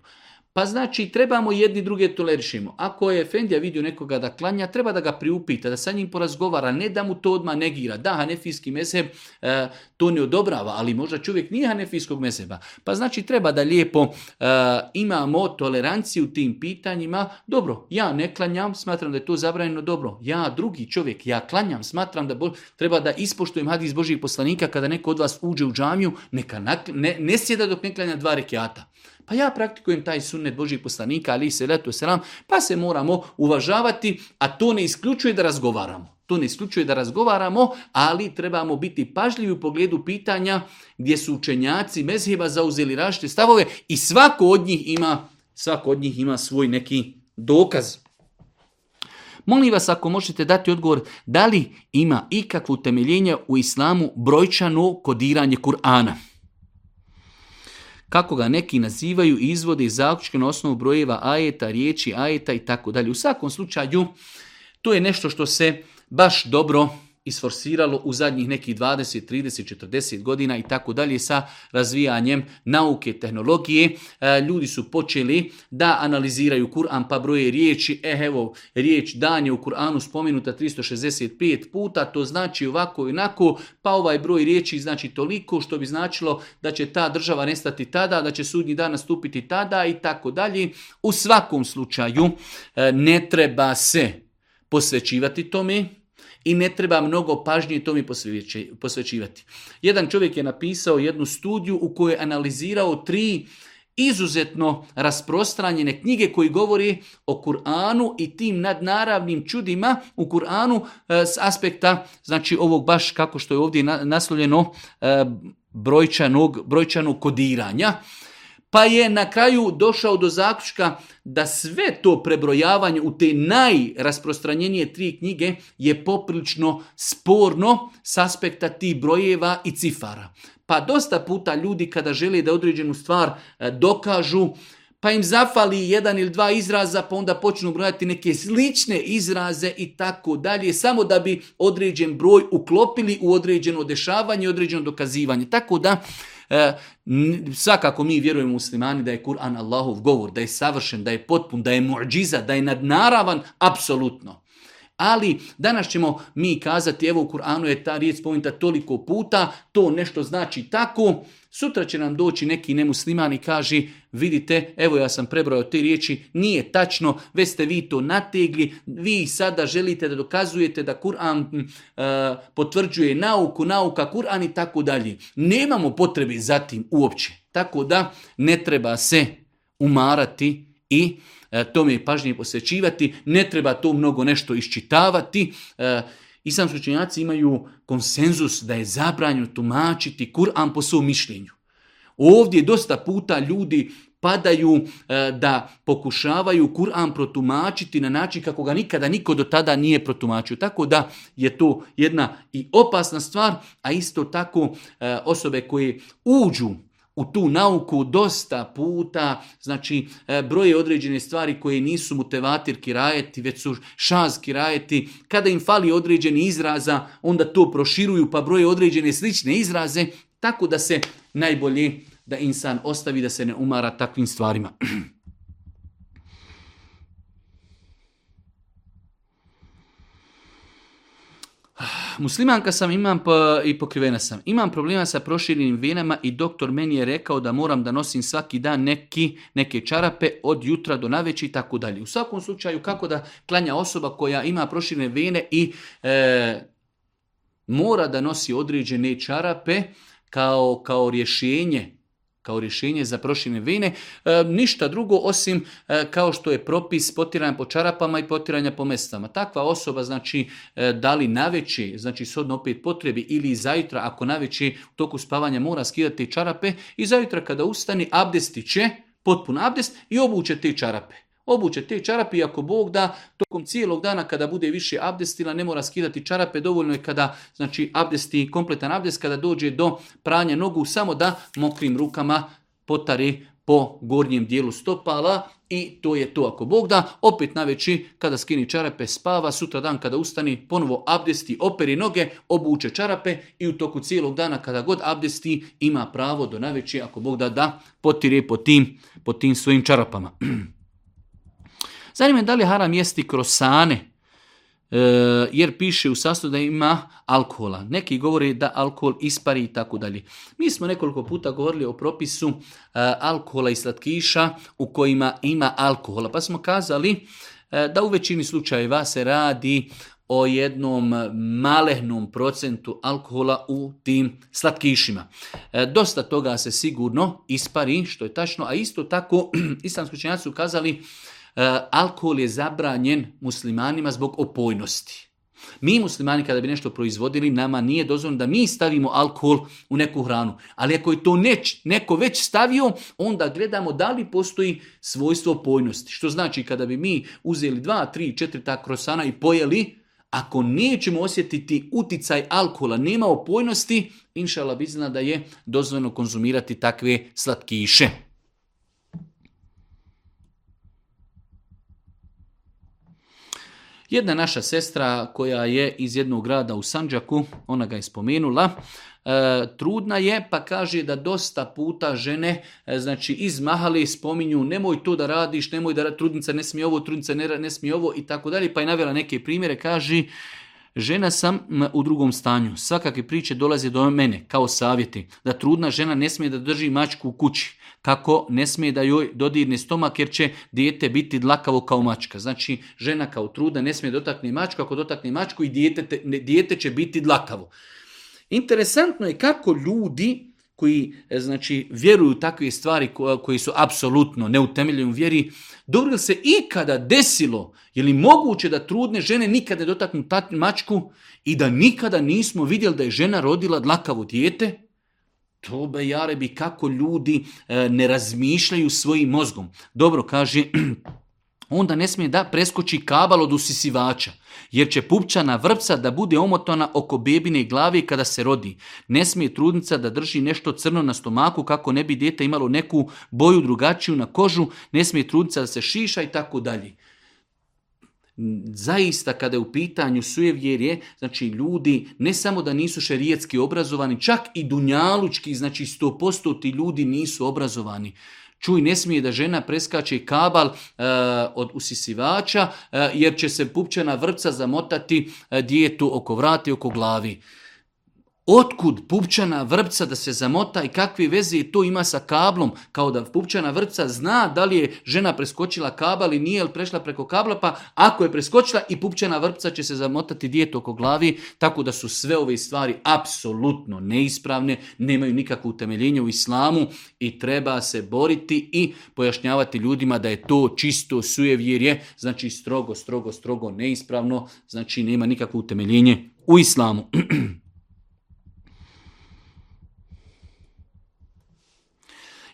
Pa znači trebamo jedni druge tolerišimo. Ako je Efendija vidio nekoga da klanja, treba da ga priupita, da sa njim porazgovara, ne da mu to odma negira. Da, hanefijski mezheb e, to ne odobrava, ali možda čovjek nije hanefijskog mezheba. Pa znači treba da lijepo e, imamo toleranciju u tim pitanjima. Dobro, ja ne klanjam, smatram da je to zabranjeno dobro. Ja drugi čovjek, ja klanjam, smatram da treba da ispoštujem hadis Božih poslanika kada neko od vas uđe u džamiju, neka ne, ne sjeda dok ne klanja dva rekiata. Pa ja praktikujem taj sunnet Božih poslanika, ali se letu sram, pa se moramo uvažavati, a to ne isključuje da razgovaramo. To ne isključuje da razgovaramo, ali trebamo biti pažljivi u pogledu pitanja gdje su učenjaci mezheba zauzeli različite stavove i svako od njih ima, svako od njih ima svoj neki dokaz. Molim vas ako možete dati odgovor da li ima ikakvo utemeljenje u islamu brojčano kodiranje Kur'ana kako ga neki nazivaju, izvode i zaključke na osnovu brojeva ajeta, riječi ajeta i tako dalje. U svakom slučaju, to je nešto što se baš dobro isforsiralo u zadnjih nekih 20, 30, 40 godina i tako dalje sa razvijanjem nauke, tehnologije. E, ljudi su počeli da analiziraju Kur'an pa broje riječi. E, evo, riječ dan je u Kur'anu spomenuta 365 puta, to znači ovako i onako, pa ovaj broj riječi znači toliko što bi značilo da će ta država nestati tada, da će sudnji dan nastupiti tada i tako dalje. U svakom slučaju e, ne treba se posvećivati tome, i ne treba mnogo pažnje tome posvećivati. Jedan čovjek je napisao jednu studiju u kojoj je analizirao tri izuzetno rasprostranjene knjige koji govori o Kur'anu i tim nadnaravnim čudima u Kur'anu e, s aspekta znači ovog baš kako što je ovdje naslovljeno e, brojčanog, brojčanog kodiranja. Pa je na kraju došao do zaključka da sve to prebrojavanje u te najrasprostranjenije tri knjige je poprilično sporno s aspekta tih brojeva i cifara. Pa dosta puta ljudi kada žele da određenu stvar e, dokažu, pa im zafali jedan ili dva izraza, pa onda počnu brojati neke slične izraze i tako dalje, samo da bi određen broj uklopili u određeno dešavanje, određeno dokazivanje. Tako da, E, svakako mi vjerujemo muslimani da je Kur'an Allahov govor, da je savršen, da je potpun, da je muđiza, da je nadnaravan, apsolutno. Ali danas ćemo mi kazati, evo u Kur'anu je ta riječ spomenuta toliko puta, to nešto znači tako, Sutra će nam doći neki nemusliman i kaži, vidite, evo ja sam prebrojao te riječi, nije tačno, već ste vi to nategli, vi sada želite da dokazujete da Kur'an e, potvrđuje nauku, nauka Kur'an i tako dalje. Nemamo potrebe za tim uopće. Tako da ne treba se umarati i e, tome pažnje posvećivati, ne treba to mnogo nešto iščitavati, e, islamski učenjaci imaju konsenzus da je zabranjeno tumačiti Kur'an po svom mišljenju. Ovdje dosta puta ljudi padaju e, da pokušavaju Kur'an protumačiti na način kako ga nikada niko do tada nije protumačio. Tako da je to jedna i opasna stvar, a isto tako e, osobe koje uđu u tu nauku dosta puta, znači e, broje određene stvari koje nisu mutevatir kirajeti, već su šaz kirajeti. Kada im fali određeni izraza, onda to proširuju pa broje određene slične izraze, tako da se najbolje da insan ostavi da se ne umara takvim stvarima. (clears throat) muslimanka sam imam i pokrivena sam. Imam problema sa proširenim venama i doktor meni je rekao da moram da nosim svaki dan neki, neke čarape od jutra do naveći i tako dalje. U svakom slučaju kako da klanja osoba koja ima proširene vene i e, mora da nosi određene čarape kao, kao rješenje kao rješenje za prošine vene, e, ništa drugo osim e, kao što je propis potiranja po čarapama i potiranja po mestama. Takva osoba, znači, e, da li naveći, znači sodno opet potrebi ili zajutra, ako naveći u toku spavanja mora skidati čarape i zajutra kada ustani abdesti će, potpun abdest i obuće te čarape. Obuče te čarape i ako Bog da, tokom cijelog dana kada bude više abdestila, ne mora skidati čarape, dovoljno je kada znači, abdesti, kompletan abdest, kada dođe do pranja nogu, samo da mokrim rukama potare po gornjem dijelu stopala i to je to ako Bog da. Opet na kada skini čarape spava, sutra dan kada ustani ponovo abdesti, operi noge, obuče čarape i u toku cijelog dana kada god abdesti ima pravo do naveći ako Bog da da potire tim, po tim svojim čarapama. (clears throat) Zanima je da li haram jesti krosane, e, jer piše u sastavu da ima alkohola. Neki govore da alkohol ispari i tako dalje. Mi smo nekoliko puta govorili o propisu e, alkohola i slatkiša u kojima ima alkohola. Pa smo kazali e, da u većini slučajeva se radi o jednom malehnom procentu alkohola u tim slatkišima. Dosta toga se sigurno ispari, što je tačno, a isto tako (clears throat) islamski učenjaci su kazali E, alkohol je zabranjen muslimanima zbog opojnosti. Mi muslimani kada bi nešto proizvodili, nama nije dozvoljeno da mi stavimo alkohol u neku hranu. Ali ako je to neč, neko već stavio, onda gledamo da li postoji svojstvo opojnosti. Što znači kada bi mi uzeli dva, tri, četiri ta krosana i pojeli, ako nećemo osjetiti uticaj alkohola, nema opojnosti, inšala bi zna da je dozvoljeno konzumirati takve slatkiše. Jedna naša sestra koja je iz jednog grada u Sanđaku, ona ga je spomenula, e, trudna je, pa kaže da dosta puta žene e, znači iz spominju nemoj to da radiš, nemoj da trudnica ne smije ovo, trudnica ne, ne smije ovo i tako dalje, pa je navela neke primjere, kaže Žena sam u drugom stanju. Svakakve priče dolaze do mene kao savjeti. Da trudna žena ne smije da drži mačku u kući. Kako ne smije da joj dodirne stomak jer će dijete biti dlakavo kao mačka. Znači žena kao trudna ne smije dotakni mačku. Ako dotakne mačku i dijete će biti dlakavo. Interesantno je kako ljudi koji e, znači, vjeruju u takve stvari koji su apsolutno neutemeljeni u vjeri, dobro li se ikada desilo, ili moguće da trudne žene nikada ne dotaknu mačku i da nikada nismo vidjeli da je žena rodila dlakavo dijete? To be bi kako ljudi e, ne razmišljaju svojim mozgom. Dobro kaže (clears throat) onda ne smije da preskoči kabal od usisivača, jer će pupčana vrpca da bude omotana oko bebine glave kada se rodi. Ne smije trudnica da drži nešto crno na stomaku kako ne bi dijete imalo neku boju drugačiju na kožu, ne smije trudnica da se šiša i tako dalje. Zaista kada je u pitanju sujevjerje, znači ljudi ne samo da nisu šerijetski obrazovani, čak i dunjalučki, znači 100% ti ljudi nisu obrazovani. Čuj, ne smije da žena preskače kabal e, od usisivača e, jer će se pupčana vrca zamotati e, dijetu oko vrati, oko glavi. Otkud pupčana vrpca da se zamota i kakve veze to ima sa kablom? Kao da pupčana vrpca zna da li je žena preskočila kabla ili nije, ili prešla preko kabla, pa ako je preskočila i pupčana vrpca će se zamotati dijete oko glavi, tako da su sve ove stvari apsolutno neispravne, nemaju nikakvo utemeljenje u islamu i treba se boriti i pojašnjavati ljudima da je to čisto sujevjerje, znači strogo, strogo, strogo neispravno, znači nema nikakvo utemeljenje u islamu. (clears throat)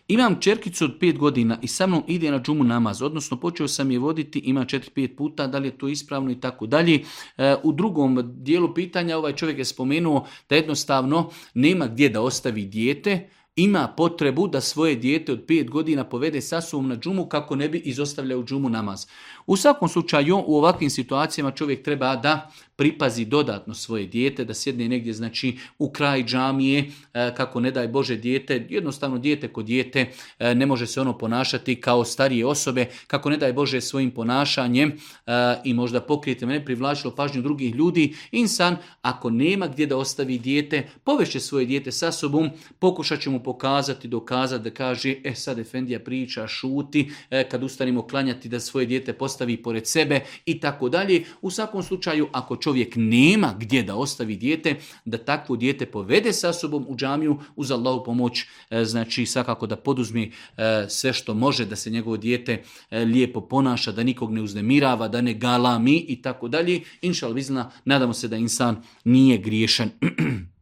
Imam čerkicu od pet godina i sa mnom ide na džumu namaz, odnosno počeo sam je voditi, ima 4-5 puta, da li je to ispravno i tako dalje. E, u drugom dijelu pitanja ovaj čovjek je spomenuo da jednostavno nema gdje da ostavi dijete, ima potrebu da svoje dijete od pet godina povede sa sobom na džumu kako ne bi izostavljao džumu namaz. U svakom slučaju u ovakvim situacijama čovjek treba da pripazi dodatno svoje dijete, da sjedne negdje znači u kraj džamije, e, kako ne daj Bože dijete, jednostavno dijete ko dijete e, ne može se ono ponašati kao starije osobe, kako ne daj Bože svojim ponašanjem e, i možda pokrijete mene privlačilo pažnju drugih ljudi, insan ako nema gdje da ostavi dijete, poveće svoje dijete sa sobom, pokušat će mu pokazati, dokazati da kaže, e sad Efendija priča, šuti, kad ustanimo klanjati da svoje dijete ostavi pored sebe i tako dalje. U svakom slučaju, ako čovjek nema gdje da ostavi dijete, da takvo dijete povede sa sobom u džamiju uz Allahu pomoć, e, znači svakako da poduzmi e, sve što može da se njegovo dijete e, lijepo ponaša, da nikog ne uznemirava, da ne galami i tako dalje. Inšal vizna, nadamo se da insan nije griješan. (clears throat)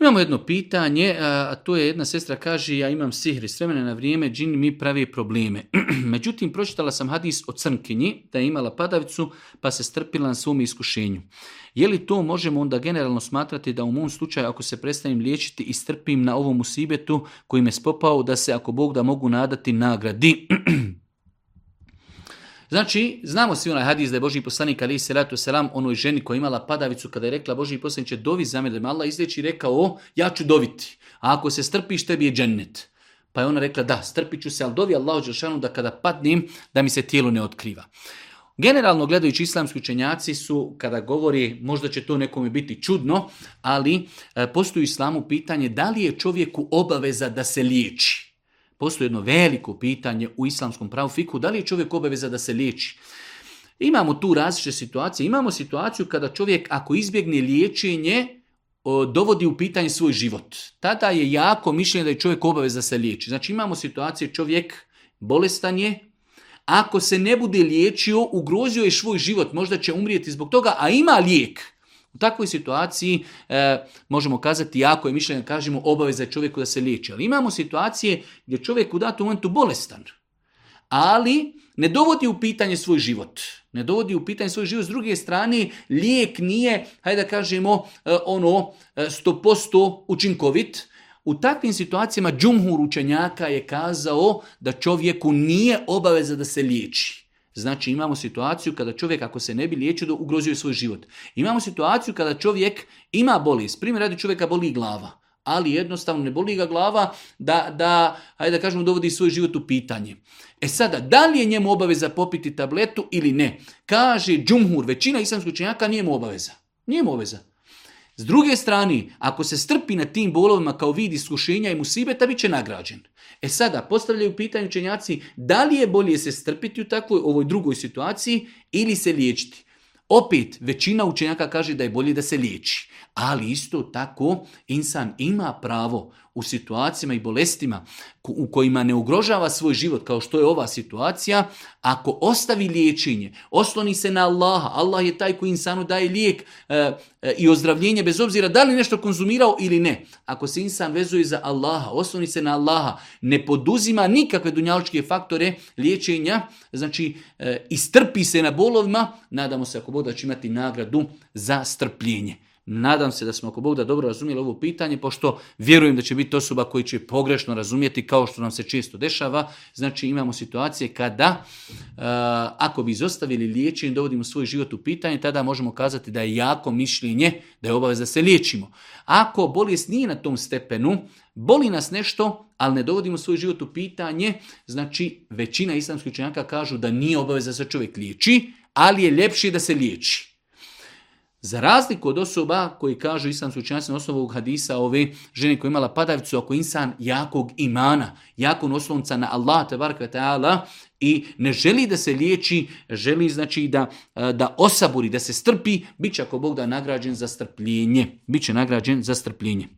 Imamo jedno pitanje, a to je jedna sestra kaže ja imam sihri, s vremena na vrijeme džini mi pravi probleme. (clears throat) Međutim, pročitala sam hadis o crnkinji da je imala padavicu pa se strpila na svom iskušenju. Je li to možemo onda generalno smatrati da u mom slučaju ako se prestanem liječiti i strpim na ovom usibetu koji me spopao da se ako Bog da mogu nadati nagradi? (clears throat) Znači, znamo svi onaj hadis da je Boži poslanik ali se ratu selam onoj ženi koja je imala padavicu kada je rekla Boži poslanik će dovi za mene, Allah izreći i rekao, ja ću doviti, a ako se strpiš tebi je džennet. Pa je ona rekla, da, strpit ću se, ali dovi Allah da kada padnim, da mi se tijelo ne otkriva. Generalno gledajući islamski učenjaci su, kada govori, možda će to nekome biti čudno, ali e, postoji u islamu pitanje da li je čovjeku obaveza da se liječi. Postoji jedno veliko pitanje u islamskom pravu fiku, da li je čovjek obaveza da se liječi? Imamo tu različite situacije. Imamo situaciju kada čovjek ako izbjegne liječenje, dovodi u pitanje svoj život. Tada je jako mišljenje da je čovjek obaveza da se liječi. Znači imamo situacije čovjek bolestan je, ako se ne bude liječio, ugrozio je svoj život, možda će umrijeti zbog toga, a ima lijek. U takvoj situaciji e, možemo kazati, jako je mišljenje, kažemo, obaveza je čovjeku da se liječi. Ali imamo situacije gdje čovjek u datu momentu bolestan, ali ne dovodi u pitanje svoj život. Ne dovodi u pitanje svoj život. S druge strane, lijek nije, hajde da kažemo, e, ono, e, posto učinkovit. U takvim situacijama džumhur učenjaka je kazao da čovjeku nije obaveza da se liječi. Znači imamo situaciju kada čovjek ako se ne bi liječio da ugrozio svoj život. Imamo situaciju kada čovjek ima bolest. Primjer radi čovjeka boli glava. Ali jednostavno ne boli ga glava da, da hajde da kažemo, dovodi svoj život u pitanje. E sada, da li je njemu obaveza popiti tabletu ili ne? Kaže džumhur, većina islamskoj činjaka nije mu obaveza. Nije mu obaveza. S druge strane, ako se strpi na tim bolovima kao vid iskušenja i musibeta, bit će nagrađen. E sada, postavljaju pitanje učenjaci, da li je bolje se strpiti u takvoj ovoj drugoj situaciji ili se liječiti? Opet, većina učenjaka kaže da je bolje da se liječi. Ali isto tako, insan ima pravo u situacijama i bolestima u kojima ne ugrožava svoj život kao što je ova situacija, ako ostavi liječenje, osloni se na Allaha, Allah je taj koji insanu daje lijek e, e, i ozdravljenje bez obzira da li nešto konzumirao ili ne. Ako se insan vezuje za Allaha, osloni se na Allaha, ne poduzima nikakve dunjaličke faktore liječenja, znači e, istrpi se na bolovima, nadamo se ako boda će imati nagradu za strpljenje. Nadam se da smo ako Bog da dobro razumjeli ovo pitanje, pošto vjerujem da će biti osoba koji će pogrešno razumjeti kao što nam se često dešava. Znači imamo situacije kada e, ako bi izostavili liječenje, dovodimo svoj život u pitanje, tada možemo kazati da je jako mišljenje, da je obavez da se liječimo. Ako bolest nije na tom stepenu, boli nas nešto, ali ne dovodimo svoj život u pitanje, znači većina islamskih učenjaka kažu da nije obaveza da se čovjek liječi, ali je ljepše da se liječi. Za razliku od osoba koji kažu islamski učenjaci na osnovu hadisa ove žene koja imala padavicu, ako insan jakog imana, jakog oslonca na Allah, te ta'ala, i ne želi da se liječi, želi znači da, e, da osaburi, da se strpi, bit će ako Bog da nagrađen za strpljenje. Biće nagrađen za strpljenje.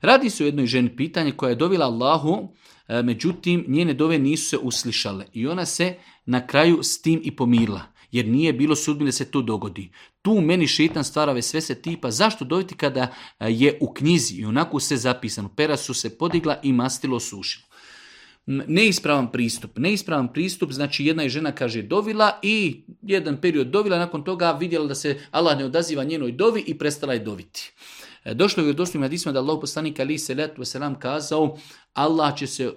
Radi se o jednoj ženi pitanje koja je dovila Allahu E, međutim njene dove nisu se uslišale i ona se na kraju s tim i pomirila jer nije bilo sudbine da se to dogodi. Tu meni šetan stvarave sve se tipa zašto doviti kada e, je u knjizi i onako se zapisano. Pera su se podigla i mastilo sušilo. Neispravan pristup. Neispravan pristup, znači jedna je žena kaže dovila i jedan period dovila, nakon toga vidjela da se Allah ne odaziva njenoj dovi i prestala je doviti. E, došlo je u dostupnim da Allah poslanika ali se letu selam kazao Allah će se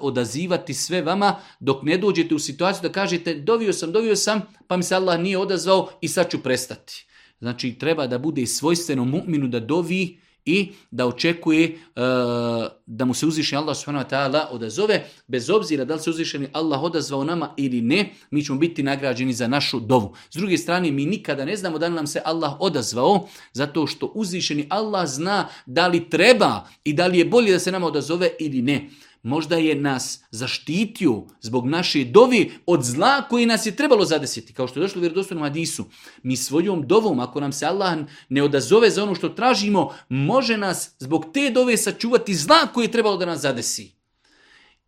odazivati sve vama dok ne dođete u situaciju da kažete dovio sam, dovio sam, pa mi se Allah nije odazvao i sad ću prestati. Znači treba da bude svojstveno mu'minu da dovi i da očekuje e, da mu se uzvišeni Allah subhanahu wa ta'ala odazove, bez obzira da li se uzvišeni Allah odazvao nama ili ne, mi ćemo biti nagrađeni za našu dovu. S druge strane, mi nikada ne znamo da li nam se Allah odazvao, zato što uzvišeni Allah zna da li treba i da li je bolje da se nama odazove ili ne. Možda je nas zaštitio zbog naše dovi od zla koji nas je trebalo zadesiti. Kao što je došlo u vjerodostojnom Adisu. Mi svojom dovom, ako nam se Allah ne odazove za ono što tražimo, može nas zbog te dove sačuvati zla koje je trebalo da nas zadesi.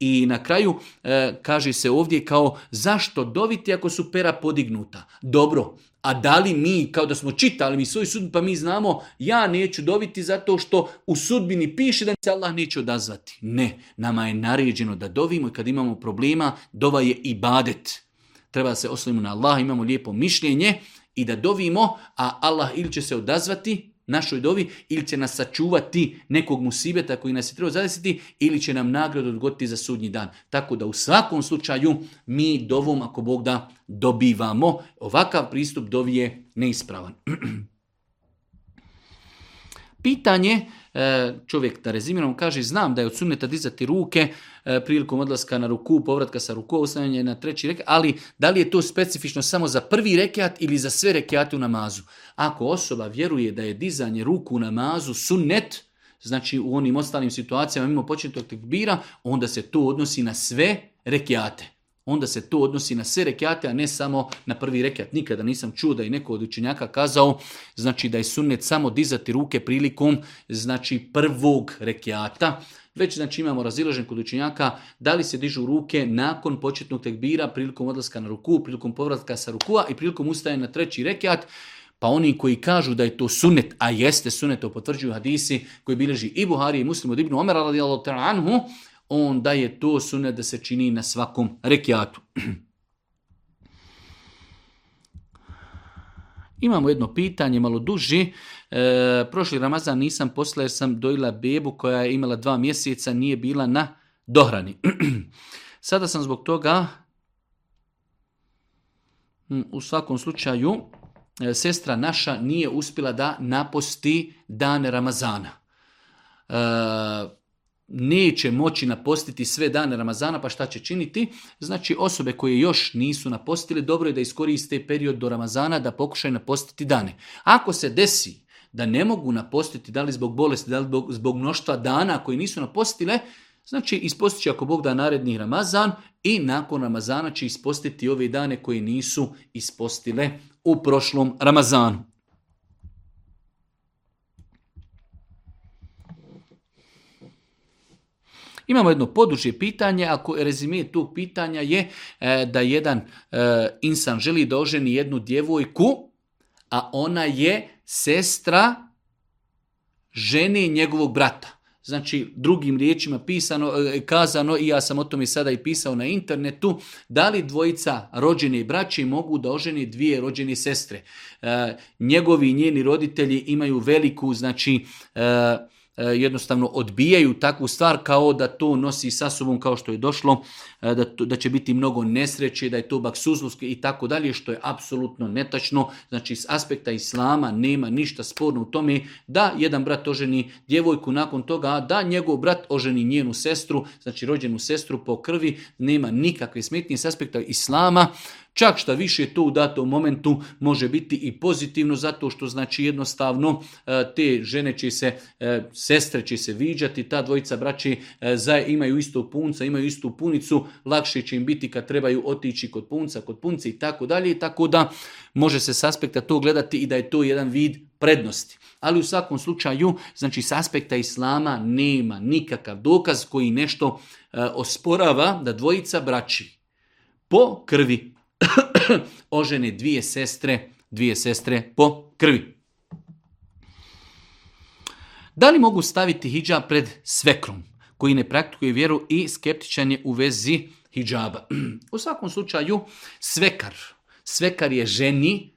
I na kraju eh, kaže se ovdje kao zašto doviti ako su pera podignuta. Dobro, a da li mi, kao da smo čitali mi svoj sud, pa mi znamo, ja neću dobiti zato što u sudbini piše da se Allah neće odazvati. Ne, nama je naređeno da dovimo i kad imamo problema, dova je i badet. Treba se oslimu na Allah, imamo lijepo mišljenje i da dovimo, a Allah ili će se odazvati, našoj dovi ili će nas sačuvati nekog musibeta koji nas je trebao zadesiti ili će nam nagradu odgoditi za sudnji dan. Tako da u svakom slučaju mi dovom, ako Bog da, dobivamo. Ovakav pristup dovi je neispravan. (clears throat) Pitanje E, čovjek da rezimiramo, kaže znam da je od sunneta dizati ruke e, prilikom odlaska na ruku, povratka sa ruku, ostavljanje na treći rekat, ali da li je to specifično samo za prvi rekat ili za sve rekate u namazu? Ako osoba vjeruje da je dizanje ruku u namazu sunnet, znači u onim ostalim situacijama mimo početnog tekbira, onda se to odnosi na sve rekiate onda se to odnosi na sve rekiate, a ne samo na prvi rekiat. Nikada nisam čuo da je neko od učenjaka kazao znači da je sunnet samo dizati ruke prilikom znači prvog rekiata. Već znači imamo razilažen kod učenjaka da li se dižu ruke nakon početnog tekbira, prilikom odlaska na ruku, prilikom povratka sa rukua i prilikom ustaje na treći rekiat. Pa oni koji kažu da je to sunet, a jeste sunet, to potvrđuju hadisi koji bileži i Buhari i Muslim od Ibnu Omer, radijallahu onda je to sunet da se čini na svakom rekiatu. Imamo jedno pitanje, malo duži. E, prošli Ramazan nisam posla jer sam dojila bebu koja je imala dva mjeseca, nije bila na dohrani. (clears throat) Sada sam zbog toga mm, u svakom slučaju e, sestra naša nije uspjela da naposti dane Ramazana. E, neće moći napostiti sve dane Ramazana, pa šta će činiti? Znači osobe koje još nisu napostile, dobro je da iskoriste period do Ramazana da pokušaju napostiti dane. Ako se desi da ne mogu napostiti, da li zbog bolesti, da li zbog, mnoštva dana koji nisu napostile, znači ispostit će ako Bog da naredni Ramazan i nakon Ramazana će ispostiti ove dane koje nisu ispostile u prošlom Ramazanu. Imamo jedno područje pitanje, ako rezime tog pitanja je e, da jedan e, insan želi da oženi jednu djevojku, a ona je sestra žene njegovog brata. Znači, drugim riječima pisano, e, kazano, i ja sam o tome sada i pisao na internetu, da li dvojica rođene braće mogu da oženi dvije rođene sestre. njegovi i njeni roditelji imaju veliku, znači, E, jednostavno odbijaju takvu stvar kao da to nosi sa sobom kao što je došlo, e, da, da će biti mnogo nesreće, da je to baksuzluski i tako dalje, što je apsolutno netačno. Znači, s aspekta islama nema ništa sporno u tome da jedan brat oženi djevojku nakon toga, a da njegov brat oženi njenu sestru, znači rođenu sestru po krvi, nema nikakve smetnje s aspekta islama Čak šta više to u datom momentu može biti i pozitivno zato što znači jednostavno e, te žene će se, e, sestre će se viđati, ta dvojica braći e, imaju isto punca, imaju istu punicu, lakše će im biti kad trebaju otići kod punca, kod punca i tako dalje. Tako da može se s aspekta to gledati i da je to jedan vid prednosti. Ali u svakom slučaju, znači s aspekta islama nema nikakav dokaz koji nešto osporava da dvojica braći po krvi (coughs) ožene dvije sestre, dvije sestre po krvi. Da li mogu staviti hijab pred svekrom koji ne praktikuje vjeru i skeptičan je u vezi hijaba? (clears throat) U svakom slučaju svekar. Svekar je ženi,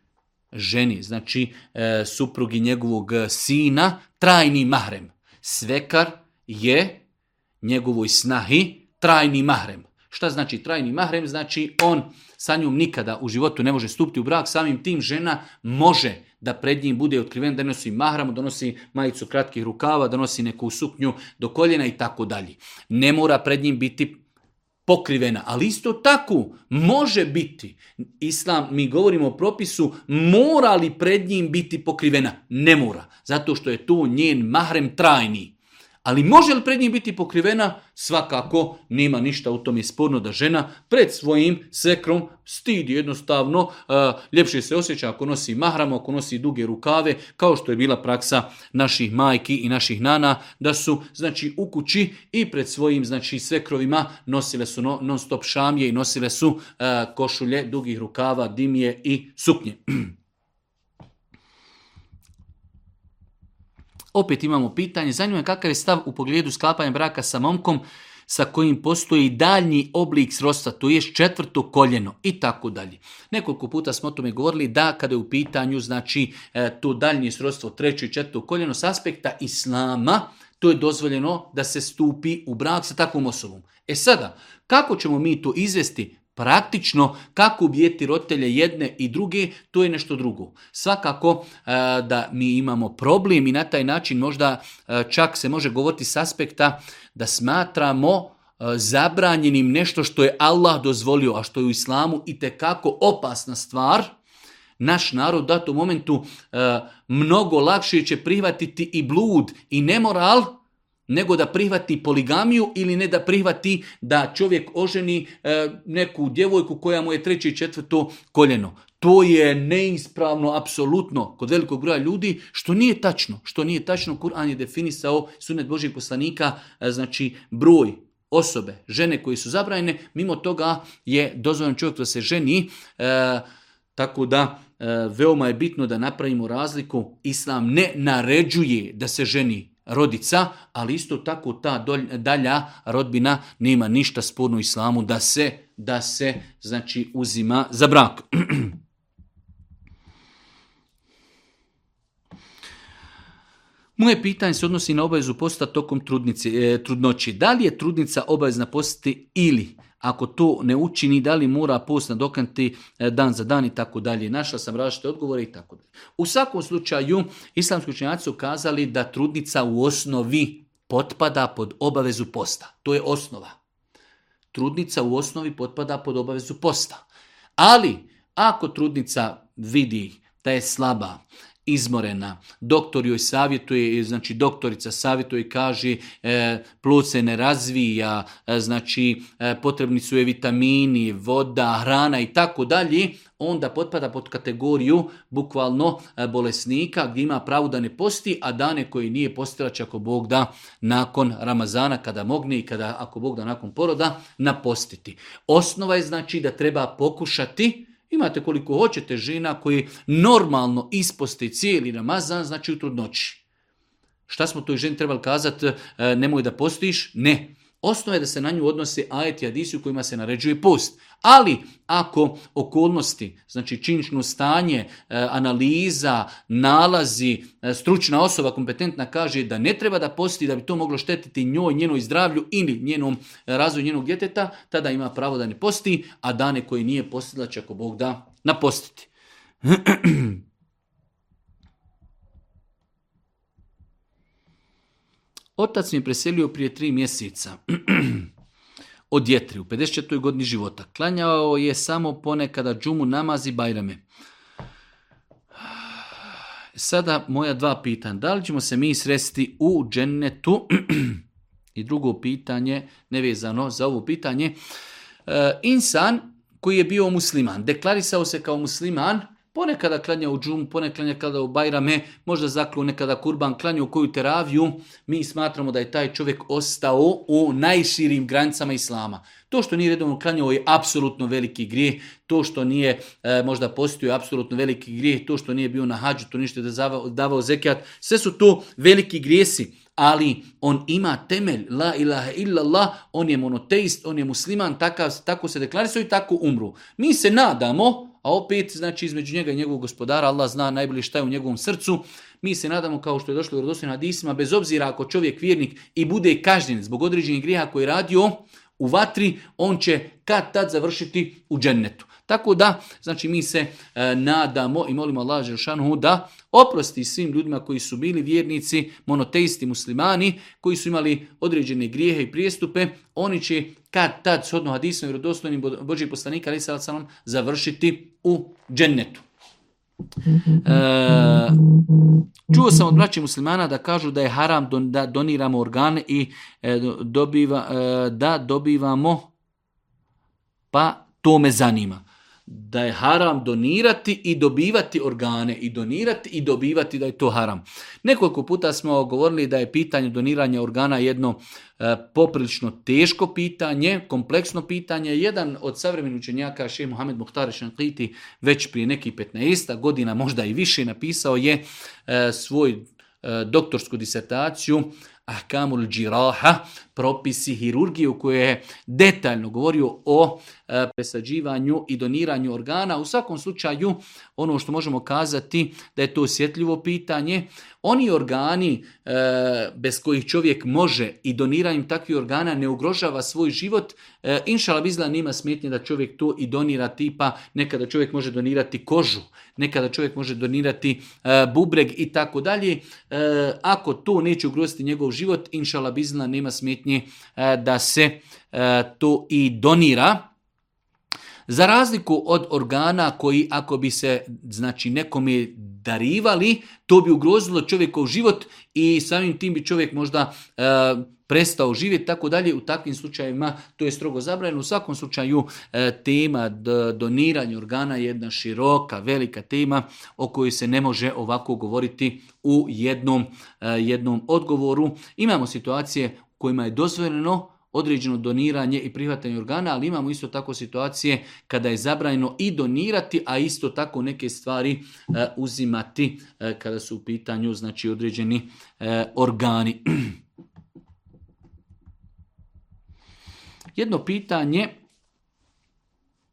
ženi, znači e, suprugi njegovog sina, trajni mahrem. Svekar je njegovoj snahi trajni mahrem. Šta znači trajni mahrem? Znači on sa njom nikada u životu ne može stupiti u brak, samim tim žena može da pred njim bude otkriven, da nosi mahramu, da nosi majicu kratkih rukava, da nosi neku suknju do koljena i tako dalje. Ne mora pred njim biti pokrivena, ali isto tako može biti. Islam, mi govorimo o propisu, mora li pred njim biti pokrivena? Ne mora, zato što je tu njen mahrem trajni. Ali može li pred njim biti pokrivena? Svakako, nema ništa u tom je sporno da žena pred svojim sekrom stidi jednostavno. E, ljepše se osjeća ako nosi mahramo, ako nosi duge rukave, kao što je bila praksa naših majki i naših nana, da su znači u kući i pred svojim znači sekrovima nosile su non stop šamje i nosile su e, košulje dugih rukava, dimije i suknje. (clears throat) Opet imamo pitanje, zanima je kakav je stav u pogledu sklapanja braka sa momkom sa kojim postoji daljnji oblik srodstva, to je četvrto koljeno i tako dalje. Nekoliko puta smo o tome govorili da kada je u pitanju znači e, to daljnje srodstvo treće i četvrto koljeno s aspekta islama, to je dozvoljeno da se stupi u brak sa takvom osobom. E sada, kako ćemo mi to izvesti? praktično kako ubijeti rotelje jedne i druge, to je nešto drugo. Svakako e, da mi imamo problem i na taj način možda e, čak se može govoriti s aspekta da smatramo e, zabranjenim nešto što je Allah dozvolio, a što je u islamu i kako opasna stvar, naš narod u datom momentu mnogo lakše će prihvatiti i blud i nemoral, nego da prihvati poligamiju ili ne da prihvati da čovjek oženi e, neku djevojku koja mu je treće i četvrto koljeno. To je neispravno, apsolutno, kod velikog broja ljudi, što nije tačno. Što nije tačno, Kur'an je definisao sunet Božih poslanika, e, znači broj osobe, žene koje su zabranjene, mimo toga je dozvoljen čovjek da se ženi, e, tako da veoma je bitno da napravimo razliku. Islam ne naređuje da se ženi, rodica, ali isto tako ta dalja rodbina nema ništa sporno islamu da se, da se znači uzima za brak. (clears throat) Moje pitanje se odnosi na obavezu posta tokom e, trudnoći. Da li je trudnica obavezna postiti ili ako to ne učini, da li mora post dokanti e, dan za dan i tako dalje. Našla sam različite odgovore i tako dalje. U svakom slučaju, islamski učenjaci su kazali da trudnica u osnovi potpada pod obavezu posta. To je osnova. Trudnica u osnovi potpada pod obavezu posta. Ali, ako trudnica vidi da je slaba, izmorena. Doktor joj savjetuje, znači doktorica savjetuje i kaže e, plod se ne razvija, e, znači e, potrebni su je vitamini, voda, hrana i tako dalje, onda potpada pod kategoriju bukvalno e, bolesnika gdje ima pravo da ne posti, a dane koji nije postila će ako Bog da nakon Ramazana kada mogne i kada ako Bog da nakon poroda napostiti. Osnova je znači da treba pokušati Imate koliko hoćete žena koji normalno isposti cijeli namazan, znači u trudnoći. Šta smo toj ženi trebali kazati, e, nemoj da postiš? Ne. Osnova je da se na nju odnose ajeti hadisi u kojima se naređuje post. Ali ako okolnosti, znači činično stanje, e, analiza, nalazi, e, stručna osoba kompetentna kaže da ne treba da posti, da bi to moglo štetiti njoj, njenoj zdravlju ili njenom e, razvoju njenog djeteta, tada ima pravo da ne posti, a dane koje nije postila će ako Bog da napostiti. (clears throat) Otac mi je preselio prije tri mjeseca. (clears throat) Od djetri u 54. godini života. Klanjao je samo ponekada džumu namazi bajrame. (sighs) Sada moja dva pitanja. Da li ćemo se mi sresti u džennetu? (clears throat) I drugo pitanje, nevezano za ovo pitanje. E, insan koji je bio musliman, deklarisao se kao musliman, Ponekada klanja u džum, ponekada klanja kada u bajrame, možda zaklju, nekada kurban, klanja u koju teraviju. Mi smatramo da je taj čovjek ostao u najširim granicama islama. To što nije redovno klanjao je apsolutno veliki grijeh, to što nije e, možda postoji, je apsolutno veliki grijeh, to što nije bio na hađu, to ništa da davao, davao zekijat, sve su to veliki grijesi, ali on ima temelj, la ilaha illallah, on je monoteist, on je musliman, takav, tako se deklarisao i tako umru. Mi se nadamo a opet znači između njega i njegovog gospodara Allah zna najbolje šta je u njegovom srcu. Mi se nadamo kao što je došlo u na hadisima bez obzira ako čovjek vjernik i bude kažnjen zbog određenih grijeha koji je radio u vatri, on će kad tad završiti u džennetu. Tako da, znači mi se e, nadamo i molimo Allah Želšanu da oprosti svim ljudima koji su bili vjernici, monoteisti, muslimani, koji su imali određene grijehe i prijestupe, oni će kad tad, shodno hadisom i rodoslovnim boži poslanika, ali sada završiti u džennetu. E, čuo sam od braća muslimana da kažu da je haram da doniramo organ i e, dobiva, da dobivamo pa to me zanima da je haram donirati i dobivati organe i donirati i dobivati da je to haram. Nekoliko puta smo govorili da je pitanje doniranja organa jedno e, poprilično teško pitanje, kompleksno pitanje. Jedan od savremenih učenjaka, Šej Mohamed Muhtar Šankiti, već prije nekih 15 godina, možda i više, napisao je e, svoj e, doktorsku disertaciju Ahkamul Džiraha, propisi hirurgije u kojoj je detaljno govorio o E, presađivanju i doniranju organa. U svakom slučaju, ono što možemo kazati da je to osjetljivo pitanje, oni organi e, bez kojih čovjek može i doniranjem takvih organa ne ugrožava svoj život, e, inšala bizla nema smetnje da čovjek to i donira tipa, nekada čovjek može donirati kožu, nekada čovjek može donirati bubreg i tako dalje. Ako to neće ugroziti njegov život, inšala bizla nema smetnje da se to i donira. Za razliku od organa koji ako bi se znači nekome darivali, to bi ugrozilo čovjekov život i samim tim bi čovjek možda e, prestao živjeti, tako dalje. U takvim slučajevima to je strogo zabranjeno. U svakom slučaju e, tema doniranja organa je jedna široka, velika tema o kojoj se ne može ovako govoriti u jednom, e, jednom odgovoru. Imamo situacije u kojima je dozvoljeno određeno doniranje i prihvatanje organa, ali imamo isto tako situacije kada je zabranjeno i donirati, a isto tako neke stvari e, uzimati e, kada su u pitanju znači određeni e, organi. (clears throat) Jedno pitanje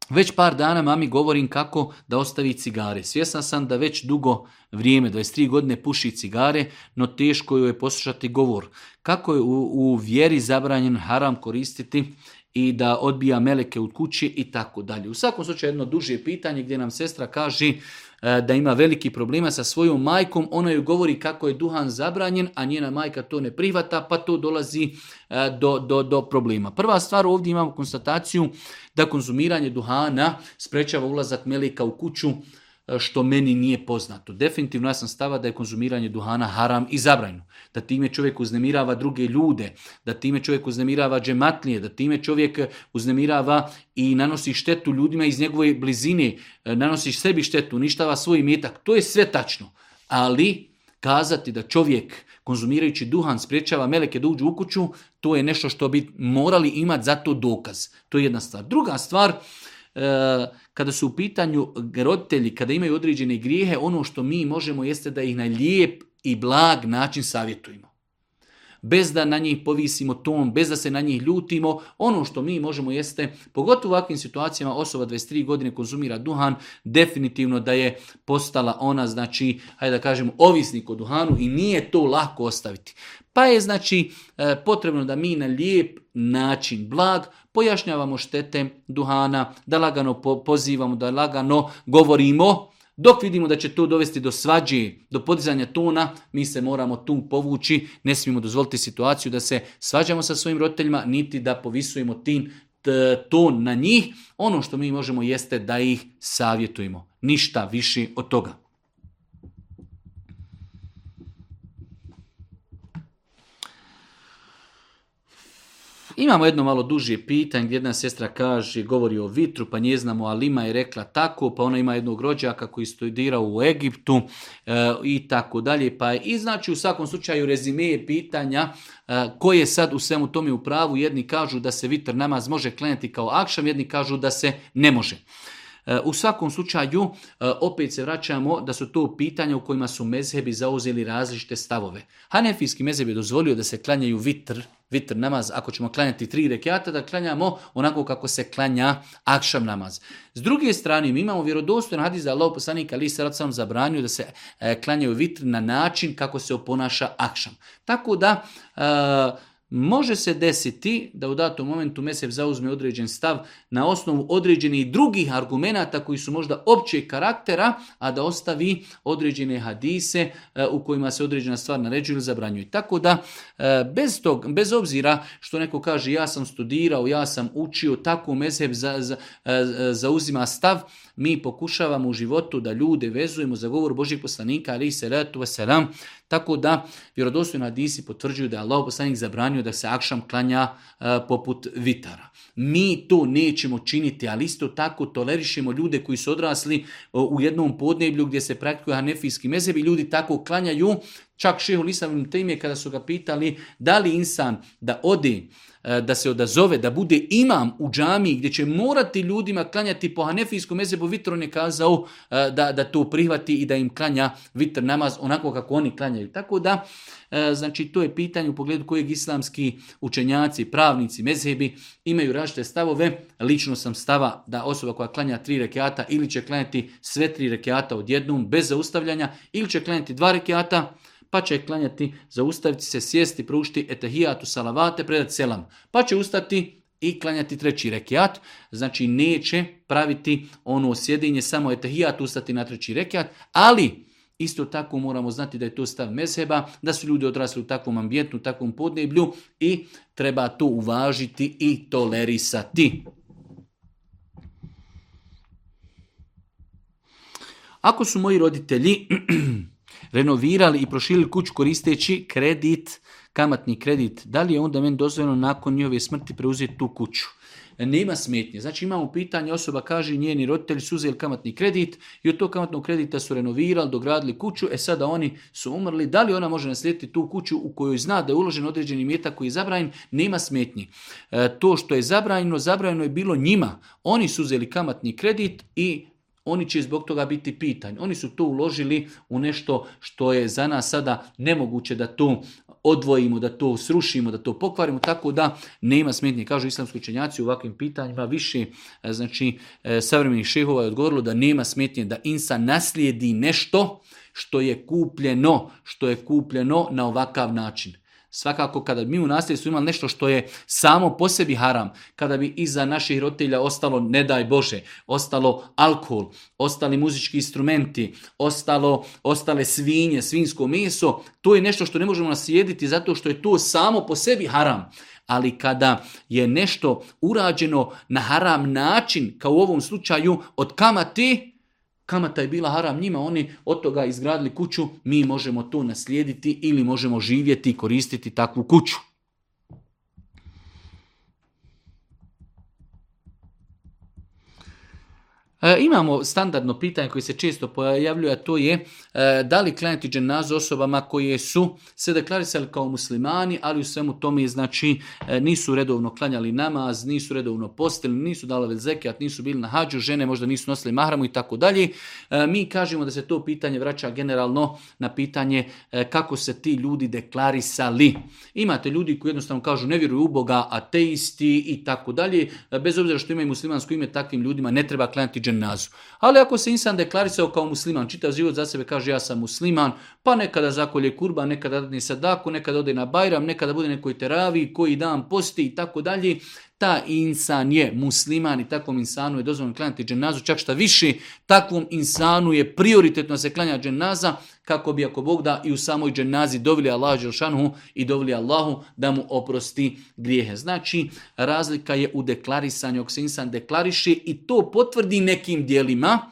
već par dana mami govorim kako da ostavi cigare. Svjesna sam da već dugo vrijeme, 23 godine, puši cigare, no teško joj je poslušati govor. Kako je u, vjeri zabranjen haram koristiti i da odbija meleke u kuće i tako dalje. U svakom slučaju jedno duže pitanje gdje nam sestra kaže E, da ima veliki problema sa svojom majkom, ona ju govori kako je duhan zabranjen, a njena majka to ne prihvata, pa to dolazi e, do, do, do problema. Prva stvar, ovdje imamo konstataciju da konzumiranje duhana sprečava ulazak melika u kuću, što meni nije poznato. Definitivno ja sam stava da je konzumiranje duhana haram i zabranjeno. Da time čovjek uznemirava druge ljude, da time čovjek uznemirava džematlije, da time čovjek uznemirava i nanosi štetu ljudima iz njegove blizine, e, nanosi sebi štetu, uništava svoj imetak. To je sve tačno. Ali kazati da čovjek konzumirajući duhan spriječava meleke da uđu u kuću, to je nešto što bi morali imati za to dokaz. To je jedna stvar. Druga stvar, E, kada su u pitanju roditelji, kada imaju određene grijehe, ono što mi možemo jeste da ih na lijep i blag način savjetujemo. Bez da na njih povisimo tom, bez da se na njih ljutimo, ono što mi možemo jeste, pogotovo u ovakvim situacijama, osoba 23 godine konzumira duhan, definitivno da je postala ona, znači, hajde da kažemo, ovisnik o duhanu i nije to lako ostaviti. Pa je znači e, potrebno da mi na lijep način blag pojašnjavamo štete duhana, da lagano pozivamo, da lagano govorimo. Dok vidimo da će to dovesti do svađe, do podizanja tona, mi se moramo tu povući, ne smijemo dozvoliti situaciju da se svađamo sa svojim roditeljima, niti da povisujemo tin ton na njih. Ono što mi možemo jeste da ih savjetujemo. Ništa više od toga. Imamo jedno malo duže pitanje gdje jedna sestra kaže, govori o vitru, pa znamo ali ima je rekla tako, pa ona ima jednog rođaka koji studira u Egiptu e, i tako dalje. Pa je, I znači u svakom slučaju rezimeje pitanja e, koje sad u svemu tome u pravu. Jedni kažu da se vitr namaz može kleniti kao akšam, jedni kažu da se ne može. E, u svakom slučaju, e, opet se vraćamo da su to pitanja u kojima su mezhebi zauzeli različite stavove. Hanefijski mezheb je dozvolio da se klanjaju vitr, vitr namaz, ako ćemo klanjati tri rekiata, da klanjamo onako kako se klanja akšam namaz. S druge strane, mi imamo vjerodostojno hadis da Allah poslanika ali se sam zabranio da se e, klanjaju vitr na način kako se oponaša akšam. Tako da, Može se desiti da u datom momentu Mesef zauzme određen stav na osnovu određenih drugih argumenata koji su možda općeg karaktera, a da ostavi određene hadise e, u kojima se određena stvar naređuje ili zabranjuje. Tako da, e, bez, tog, bez obzira što neko kaže ja sam studirao, ja sam učio, tako Mesef za, za, e, zauzima stav, mi pokušavamo u životu da ljude vezujemo za govor Božih poslanika, ali i salatu wasalam, tako da vjerodostojno hadisi potvrđuju da je Allah poslanik zabranio da se akšam klanja e, poput vitara. Mi to nećemo činiti, ali isto tako tolerišemo ljude koji su odrasli e, u jednom podneblju gdje se praktikuje hanefijski mezeb ljudi tako klanjaju. Čak šeho Lisavim Temije kada su ga pitali da li insan da odi E, da se odazove, da bude imam u džamiji gdje će morati ljudima klanjati po hanefijskom mezebu, on je kazao e, da, da to prihvati i da im klanja vitr namaz onako kako oni klanjaju. Tako da, e, znači to je pitanje u pogledu kojeg islamski učenjaci, pravnici, mezhebi imaju različite stavove. Lično sam stava da osoba koja klanja tri rekiata ili će klanjati sve tri rekeata odjednom bez zaustavljanja ili će klanjati dva rekeata pa će klanjati, zaustaviti se, sjesti, prušti etahijatu salavate, predati selam, pa će ustati i klanjati treći rekiat, znači neće praviti ono sjedinje, samo etahijatu, ustati na treći rekiat, ali Isto tako moramo znati da je to stav mezheba, da su ljudi odrasli u takvom ambijentu, u takvom podneblju i treba to uvažiti i tolerisati. Ako su moji roditelji renovirali i proširili kuću koristeći kredit, kamatni kredit, da li je onda meni dozvoljeno nakon njihove smrti preuzeti tu kuću? E, nema smetnje. Znači imamo pitanje, osoba kaže njeni roditelji su uzeli kamatni kredit i od tog kamatnog kredita su renovirali, dogradili kuću, e sada oni su umrli. Da li ona može naslijediti tu kuću u kojoj zna da je uložen određeni metak koji je zabranjen? Nema smetnji. E, to što je zabranjeno, zabranjeno je bilo njima. Oni su uzeli kamatni kredit i oni će zbog toga biti pitanje. Oni su to uložili u nešto što je za nas sada nemoguće da to odvojimo, da to srušimo, da to pokvarimo, tako da nema smetnje. Kažu islamski učenjaci u ovakvim pitanjima više e, znači, e, savremenih šehova je odgovorilo da nema smetnje da INSA naslijedi nešto što je kupljeno, što je kupljeno na ovakav način. Svakako kada bi mi u nasljedstvu imali nešto što je samo po sebi haram, kada bi iza naših roditelja ostalo, ne daj Bože, ostalo alkohol, ostali muzički instrumenti, ostalo, ostale svinje, svinsko meso, to je nešto što ne možemo naslijediti zato što je to samo po sebi haram. Ali kada je nešto urađeno na haram način, kao u ovom slučaju, od kamati, kamata je bila haram njima, oni od toga izgradili kuću, mi možemo tu naslijediti ili možemo živjeti i koristiti takvu kuću. E, imamo standardno pitanje koje se često pojavljuje, a to je e, da li klanjati dženazu osobama koje su se deklarisali kao muslimani, ali u svemu tome znači e, nisu redovno klanjali namaz, nisu redovno postili, nisu dali zekijat, nisu bili na hađu, žene možda nisu nosili mahramu i tako dalje. Mi kažemo da se to pitanje vraća generalno na pitanje kako se ti ljudi deklarisali. Imate ljudi koji jednostavno kažu ne vjeruju u Boga, ateisti i tako dalje. Bez obzira što imaju muslimansko ime, takvim ljudima ne treba klanjati dženazu. Ali ako se insan deklarisao kao musliman, čita život za sebe, kaže ja sam musliman, pa nekada zakolje kurba, nekada dadne sadaku, nekada ode na bajram, nekada bude nekoj teravi, koji dan posti i tako dalje, ta insan je musliman i takvom insanu je dozvoljeno klanjati dženazu, čak šta više, takvom insanu je prioritetno se klanja dženaza, kako bi ako Bog da i u samoj dženazi dovili Allah i dovili Allahu da mu oprosti grijehe. Znači, razlika je u deklarisanju, ako se insan deklariše i to potvrdi nekim dijelima,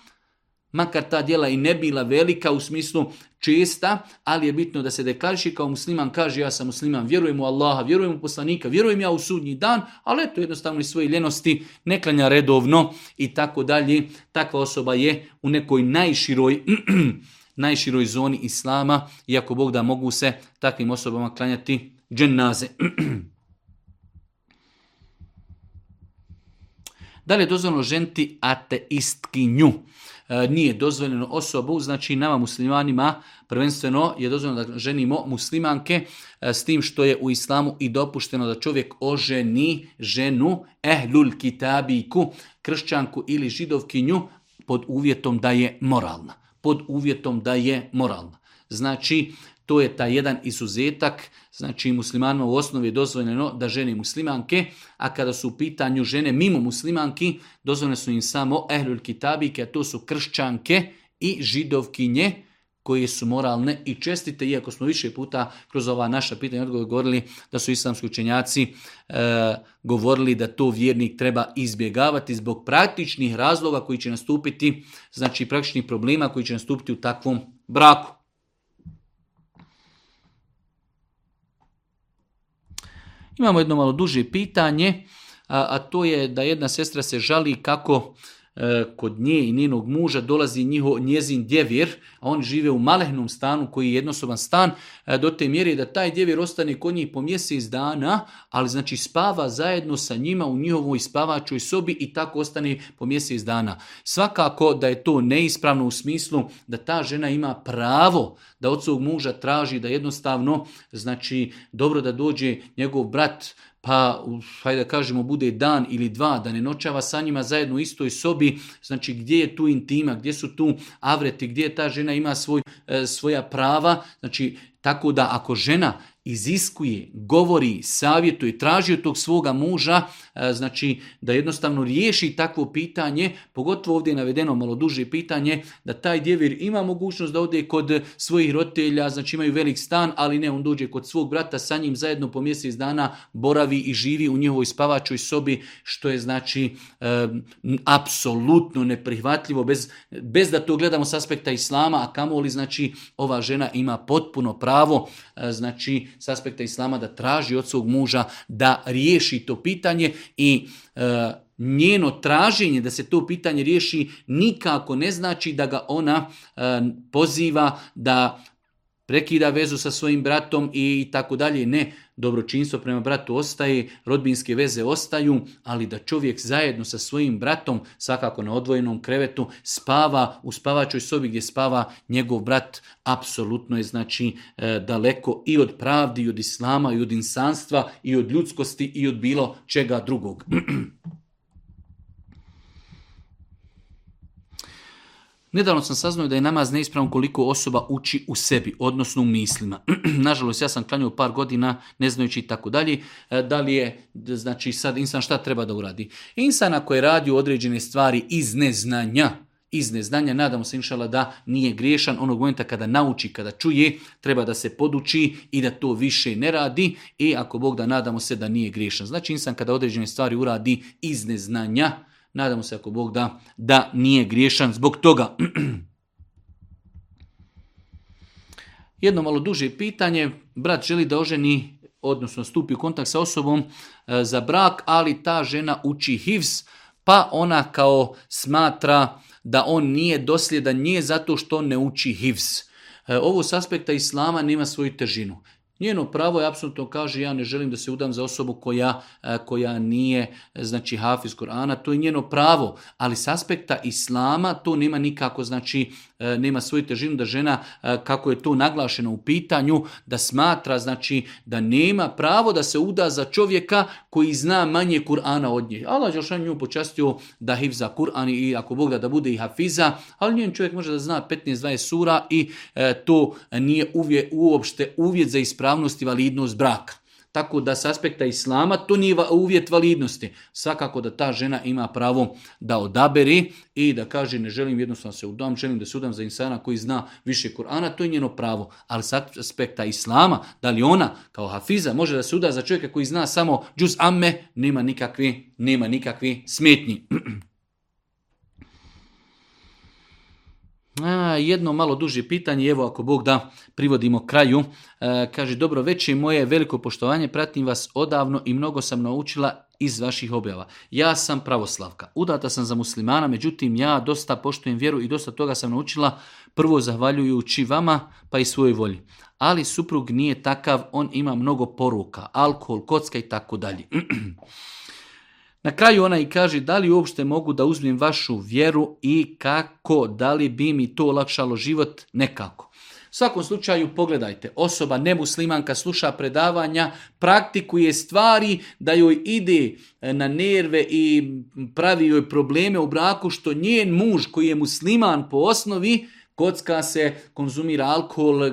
makar ta djela i ne bila velika u smislu čista, ali je bitno da se deklariši kao musliman, kaže ja sam musliman, vjerujem u Allaha, vjerujem u poslanika, vjerujem ja u sudnji dan, ali eto jednostavno iz svoje ljenosti ne klanja redovno i tako dalje. Takva osoba je u nekoj najširoj (clears throat) najširoj zoni islama, iako Bog da mogu se takvim osobama klanjati džennaze. (clears throat) da li je dozvoljeno ženti ateistkinju? E, nije dozvoljeno osobu, znači nama muslimanima prvenstveno je dozvoljeno da ženimo muslimanke e, s tim što je u islamu i dopušteno da čovjek oženi ženu ehlul kitabiku, kršćanku ili židovkinju pod uvjetom da je moralna. Pod uvjetom da je moralna. Znači, to je taj jedan izuzetak, znači muslimanima u osnovi je dozvoljeno da žene muslimanke, a kada su u pitanju žene mimo muslimanki, dozvoljene su im samo ehlul kitabike, a to su kršćanke i židovkinje, koje su moralne i čestite, iako smo više puta kroz ova naša pitanja odgovor govorili da su islamski učenjaci e, govorili da to vjernik treba izbjegavati zbog praktičnih razloga koji će nastupiti, znači praktičnih problema koji će nastupiti u takvom braku. Imamo jedno malo duže pitanje, a, to je da jedna sestra se žali kako e, kod nje i njenog muža dolazi njiho, njezin djevir, a on žive u malehnom stanu koji je jednosoban stan, e, do te mjere da taj djevir ostane kod njih po mjesec dana, ali znači spava zajedno sa njima u njihovoj spavačoj sobi i tako ostane po mjesec dana. Svakako da je to neispravno u smislu da ta žena ima pravo da od svog muža traži da jednostavno, znači, dobro da dođe njegov brat, pa, hajde da kažemo, bude dan ili dva, da ne noćava sa njima zajedno u istoj sobi, znači gdje je tu intima, gdje su tu avreti, gdje ta žena ima svoj, e, svoja prava, znači tako da ako žena iziskuje, govori, savjetuje, traži od tog svoga muža, e, znači da jednostavno riješi takvo pitanje, pogotovo ovdje je navedeno malo duže pitanje, da taj djevir ima mogućnost da ode kod svojih roditelja, znači imaju velik stan, ali ne, on dođe kod svog brata, sa njim zajedno po mjesec dana boravi i živi u njihovoj spavačoj sobi, što je znači e, apsolutno neprihvatljivo, bez, bez da to gledamo s aspekta islama, a kamoli znači ova žena ima potpuno pravo, e, znači s aspekta islama da traži od svog muža da riješi to pitanje i e, njeno traženje da se to pitanje riješi nikako ne znači da ga ona e, poziva da prekida vezu sa svojim bratom i tako dalje. Ne, dobročinstvo prema bratu ostaje, rodbinske veze ostaju, ali da čovjek zajedno sa svojim bratom, svakako na odvojenom krevetu, spava u spavačoj sobi gdje spava njegov brat, apsolutno je znači e, daleko i od pravdi, i od islama, i od insanstva, i od ljudskosti, i od bilo čega drugog. (clears throat) Nedavno sam saznao da je namaz neispravan koliko osoba uči u sebi, odnosno u mislima. (clears throat) Nažalost, ja sam klanjao par godina, ne znajući i tako dalje, da li je, znači sad insan šta treba da uradi. Insan ako je radio određene stvari iz neznanja, iz neznanja, nadamo se inšala da nije griješan onog momenta kada nauči, kada čuje, treba da se poduči i da to više ne radi i e, ako Bog da nadamo se da nije griješan. Znači insan kada određene stvari uradi iz neznanja, Nadamo se ako Bog da, da nije griješan zbog toga. (clears throat) Jedno malo duže pitanje, brat želi da oženi, odnosno stupi u kontakt sa osobom e, za brak, ali ta žena uči hivs, pa ona kao smatra da on nije dosljedan nije zato što ne uči hivs. E, ovo s aspekta islama nema svoju težinu. Njeno pravo je apsolutno kaže ja ne želim da se udam za osobu koja, e, koja nije e, znači hafiz Korana, to je njeno pravo, ali s aspekta islama to nema nikako znači E, nema svoju težinu, da žena, e, kako je to naglašeno u pitanju, da smatra znači da nema pravo da se uda za čovjeka koji zna manje Kur'ana od nje. Allah Đelšan nju počastio da hivza Kur'an i ako Bog da, da bude i hafiza, ali njen čovjek može da zna 15-20 sura i e, to nije uvje, uopšte uvjet za ispravnost i validnost braka. Tako da s aspekta islama to nije uvjet validnosti. Svakako da ta žena ima pravo da odaberi i da kaže ne želim jednostavno se udam, želim da se udam za insana koji zna više Kur'ana, to je njeno pravo. Ali sa aspekta islama, da li ona kao hafiza može da se uda za čovjeka koji zna samo džuz amme, nema nikakvi, nema nikakvi smetnji. (clears throat) A, jedno malo duže pitanje, evo ako Bog da privodimo kraju. E, kaže, dobro veće moje veliko poštovanje, pratim vas odavno i mnogo sam naučila iz vaših objava. Ja sam pravoslavka, udata sam za muslimana, međutim ja dosta poštujem vjeru i dosta toga sam naučila prvo zahvaljujući vama pa i svojoj volji. Ali suprug nije takav, on ima mnogo poruka, alkohol, kocka i tako dalje. (clears throat) Na kraju ona i kaže da li uopšte mogu da uzmem vašu vjeru i kako, da li bi mi to olakšalo život nekako. U svakom slučaju pogledajte, osoba nemuslimanka sluša predavanja, praktikuje stvari da joj ide e, na nerve i pravi joj probleme u braku što njen muž koji je musliman po osnovi kocka se, konzumira alkohol,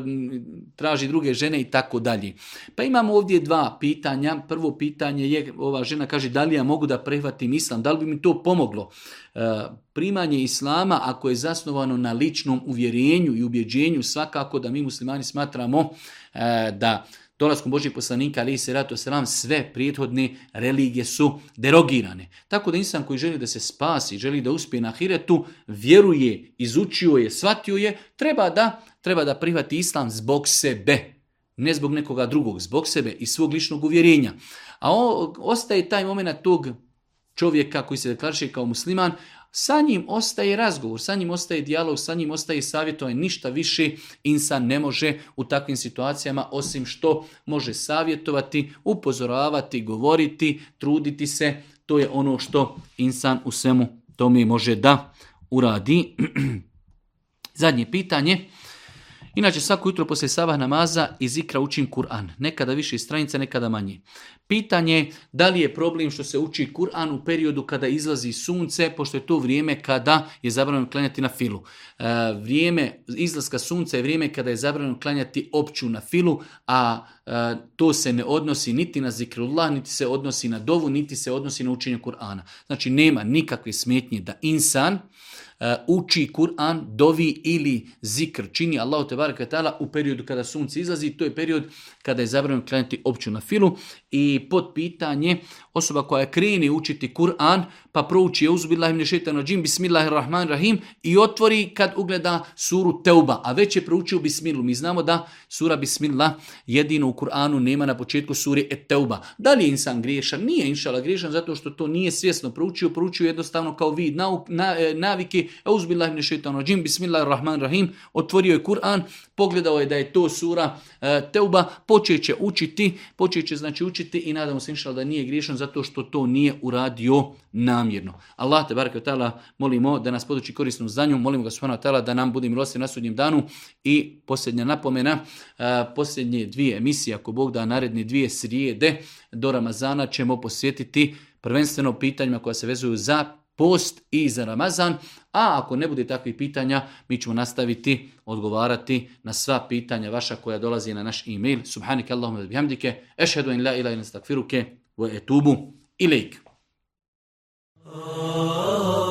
traži druge žene i tako dalje. Pa imamo ovdje dva pitanja. Prvo pitanje je, ova žena kaže, da li ja mogu da prehvatim islam, da li bi mi to pomoglo? E, primanje islama, ako je zasnovano na ličnom uvjerenju i ubjeđenju, svakako da mi muslimani smatramo e, da dolaskom Božih poslanika, ali se ratu selam, sve prijethodne religije su derogirane. Tako da insan koji želi da se spasi, želi da uspije na hiretu, vjeruje, izučio je, shvatio je, treba da, treba da prihvati islam zbog sebe. Ne zbog nekoga drugog, zbog sebe i svog ličnog uvjerenja. A o, ostaje taj moment tog čovjeka koji se deklariše kao musliman, sa njim ostaje razgovor, sa njim ostaje dijalog, sa njim ostaje savjetovanje, ništa više insan ne može u takvim situacijama osim što može savjetovati, upozoravati, govoriti, truditi se, to je ono što insan u svemu tome može da uradi. (clears throat) Zadnje pitanje, Inače, svako jutro poslije sabah namaza iz ikra učim Kur'an. Nekada više stranica, nekada manje. Pitanje da li je problem što se uči Kur'an u periodu kada izlazi sunce, pošto je to vrijeme kada je zabranjeno klanjati na filu. E, vrijeme izlaska sunca je vrijeme kada je zabranjeno klanjati opću na filu, a e, to se ne odnosi niti na zikrullah, niti se odnosi na dovu, niti se odnosi na učenje Kur'ana. Znači, nema nikakve smetnje da insan E, uči Kur'an, dovi ili zikr čini Allah te u periodu kada sunce izlazi, to je period kada je zabranjeno klanjati opću na filu i pod pitanje osoba koja kreni učiti Kur'an pa prouči Euzubillahim mne šetan Bismillahirrahmanirrahim i otvori kad ugleda suru Teuba, a već je proučio Bismilu. Mi znamo da sura Bismila jedino u Kur'anu nema na početku suri Et Teuba. Da li je insan griješan? Nije inšala griješan zato što to nije svjesno proučio, proučio jednostavno kao vid na, e, navike Euzubillahim mne šetan Bismillahirrahmanirrahim, otvorio je Kur'an, pogledao je da je to sura e, Teuba, počet će učiti, počet će znači učiti i nadamo se inšal da nije griješan zato što to nije uradio namjerno. Allah te barake tala molimo da nas poduči korisnom znanju, molimo ga subhanahu tala da nam bude rosti na sudnjem danu i posljednja napomena, e, posljednje dvije emisije, ako Bog da naredne dvije srijede do Ramazana ćemo posjetiti prvenstveno pitanjima koja se vezuju za post i za Ramazan, a ako ne bude takvih pitanja, mi ćemo nastaviti odgovarati na sva pitanja vaša koja dolazi na naš e-mail. Subhanik Allahumma bihamdike, ešhedu in la ilaha illa wa etubu ilaik. Oh.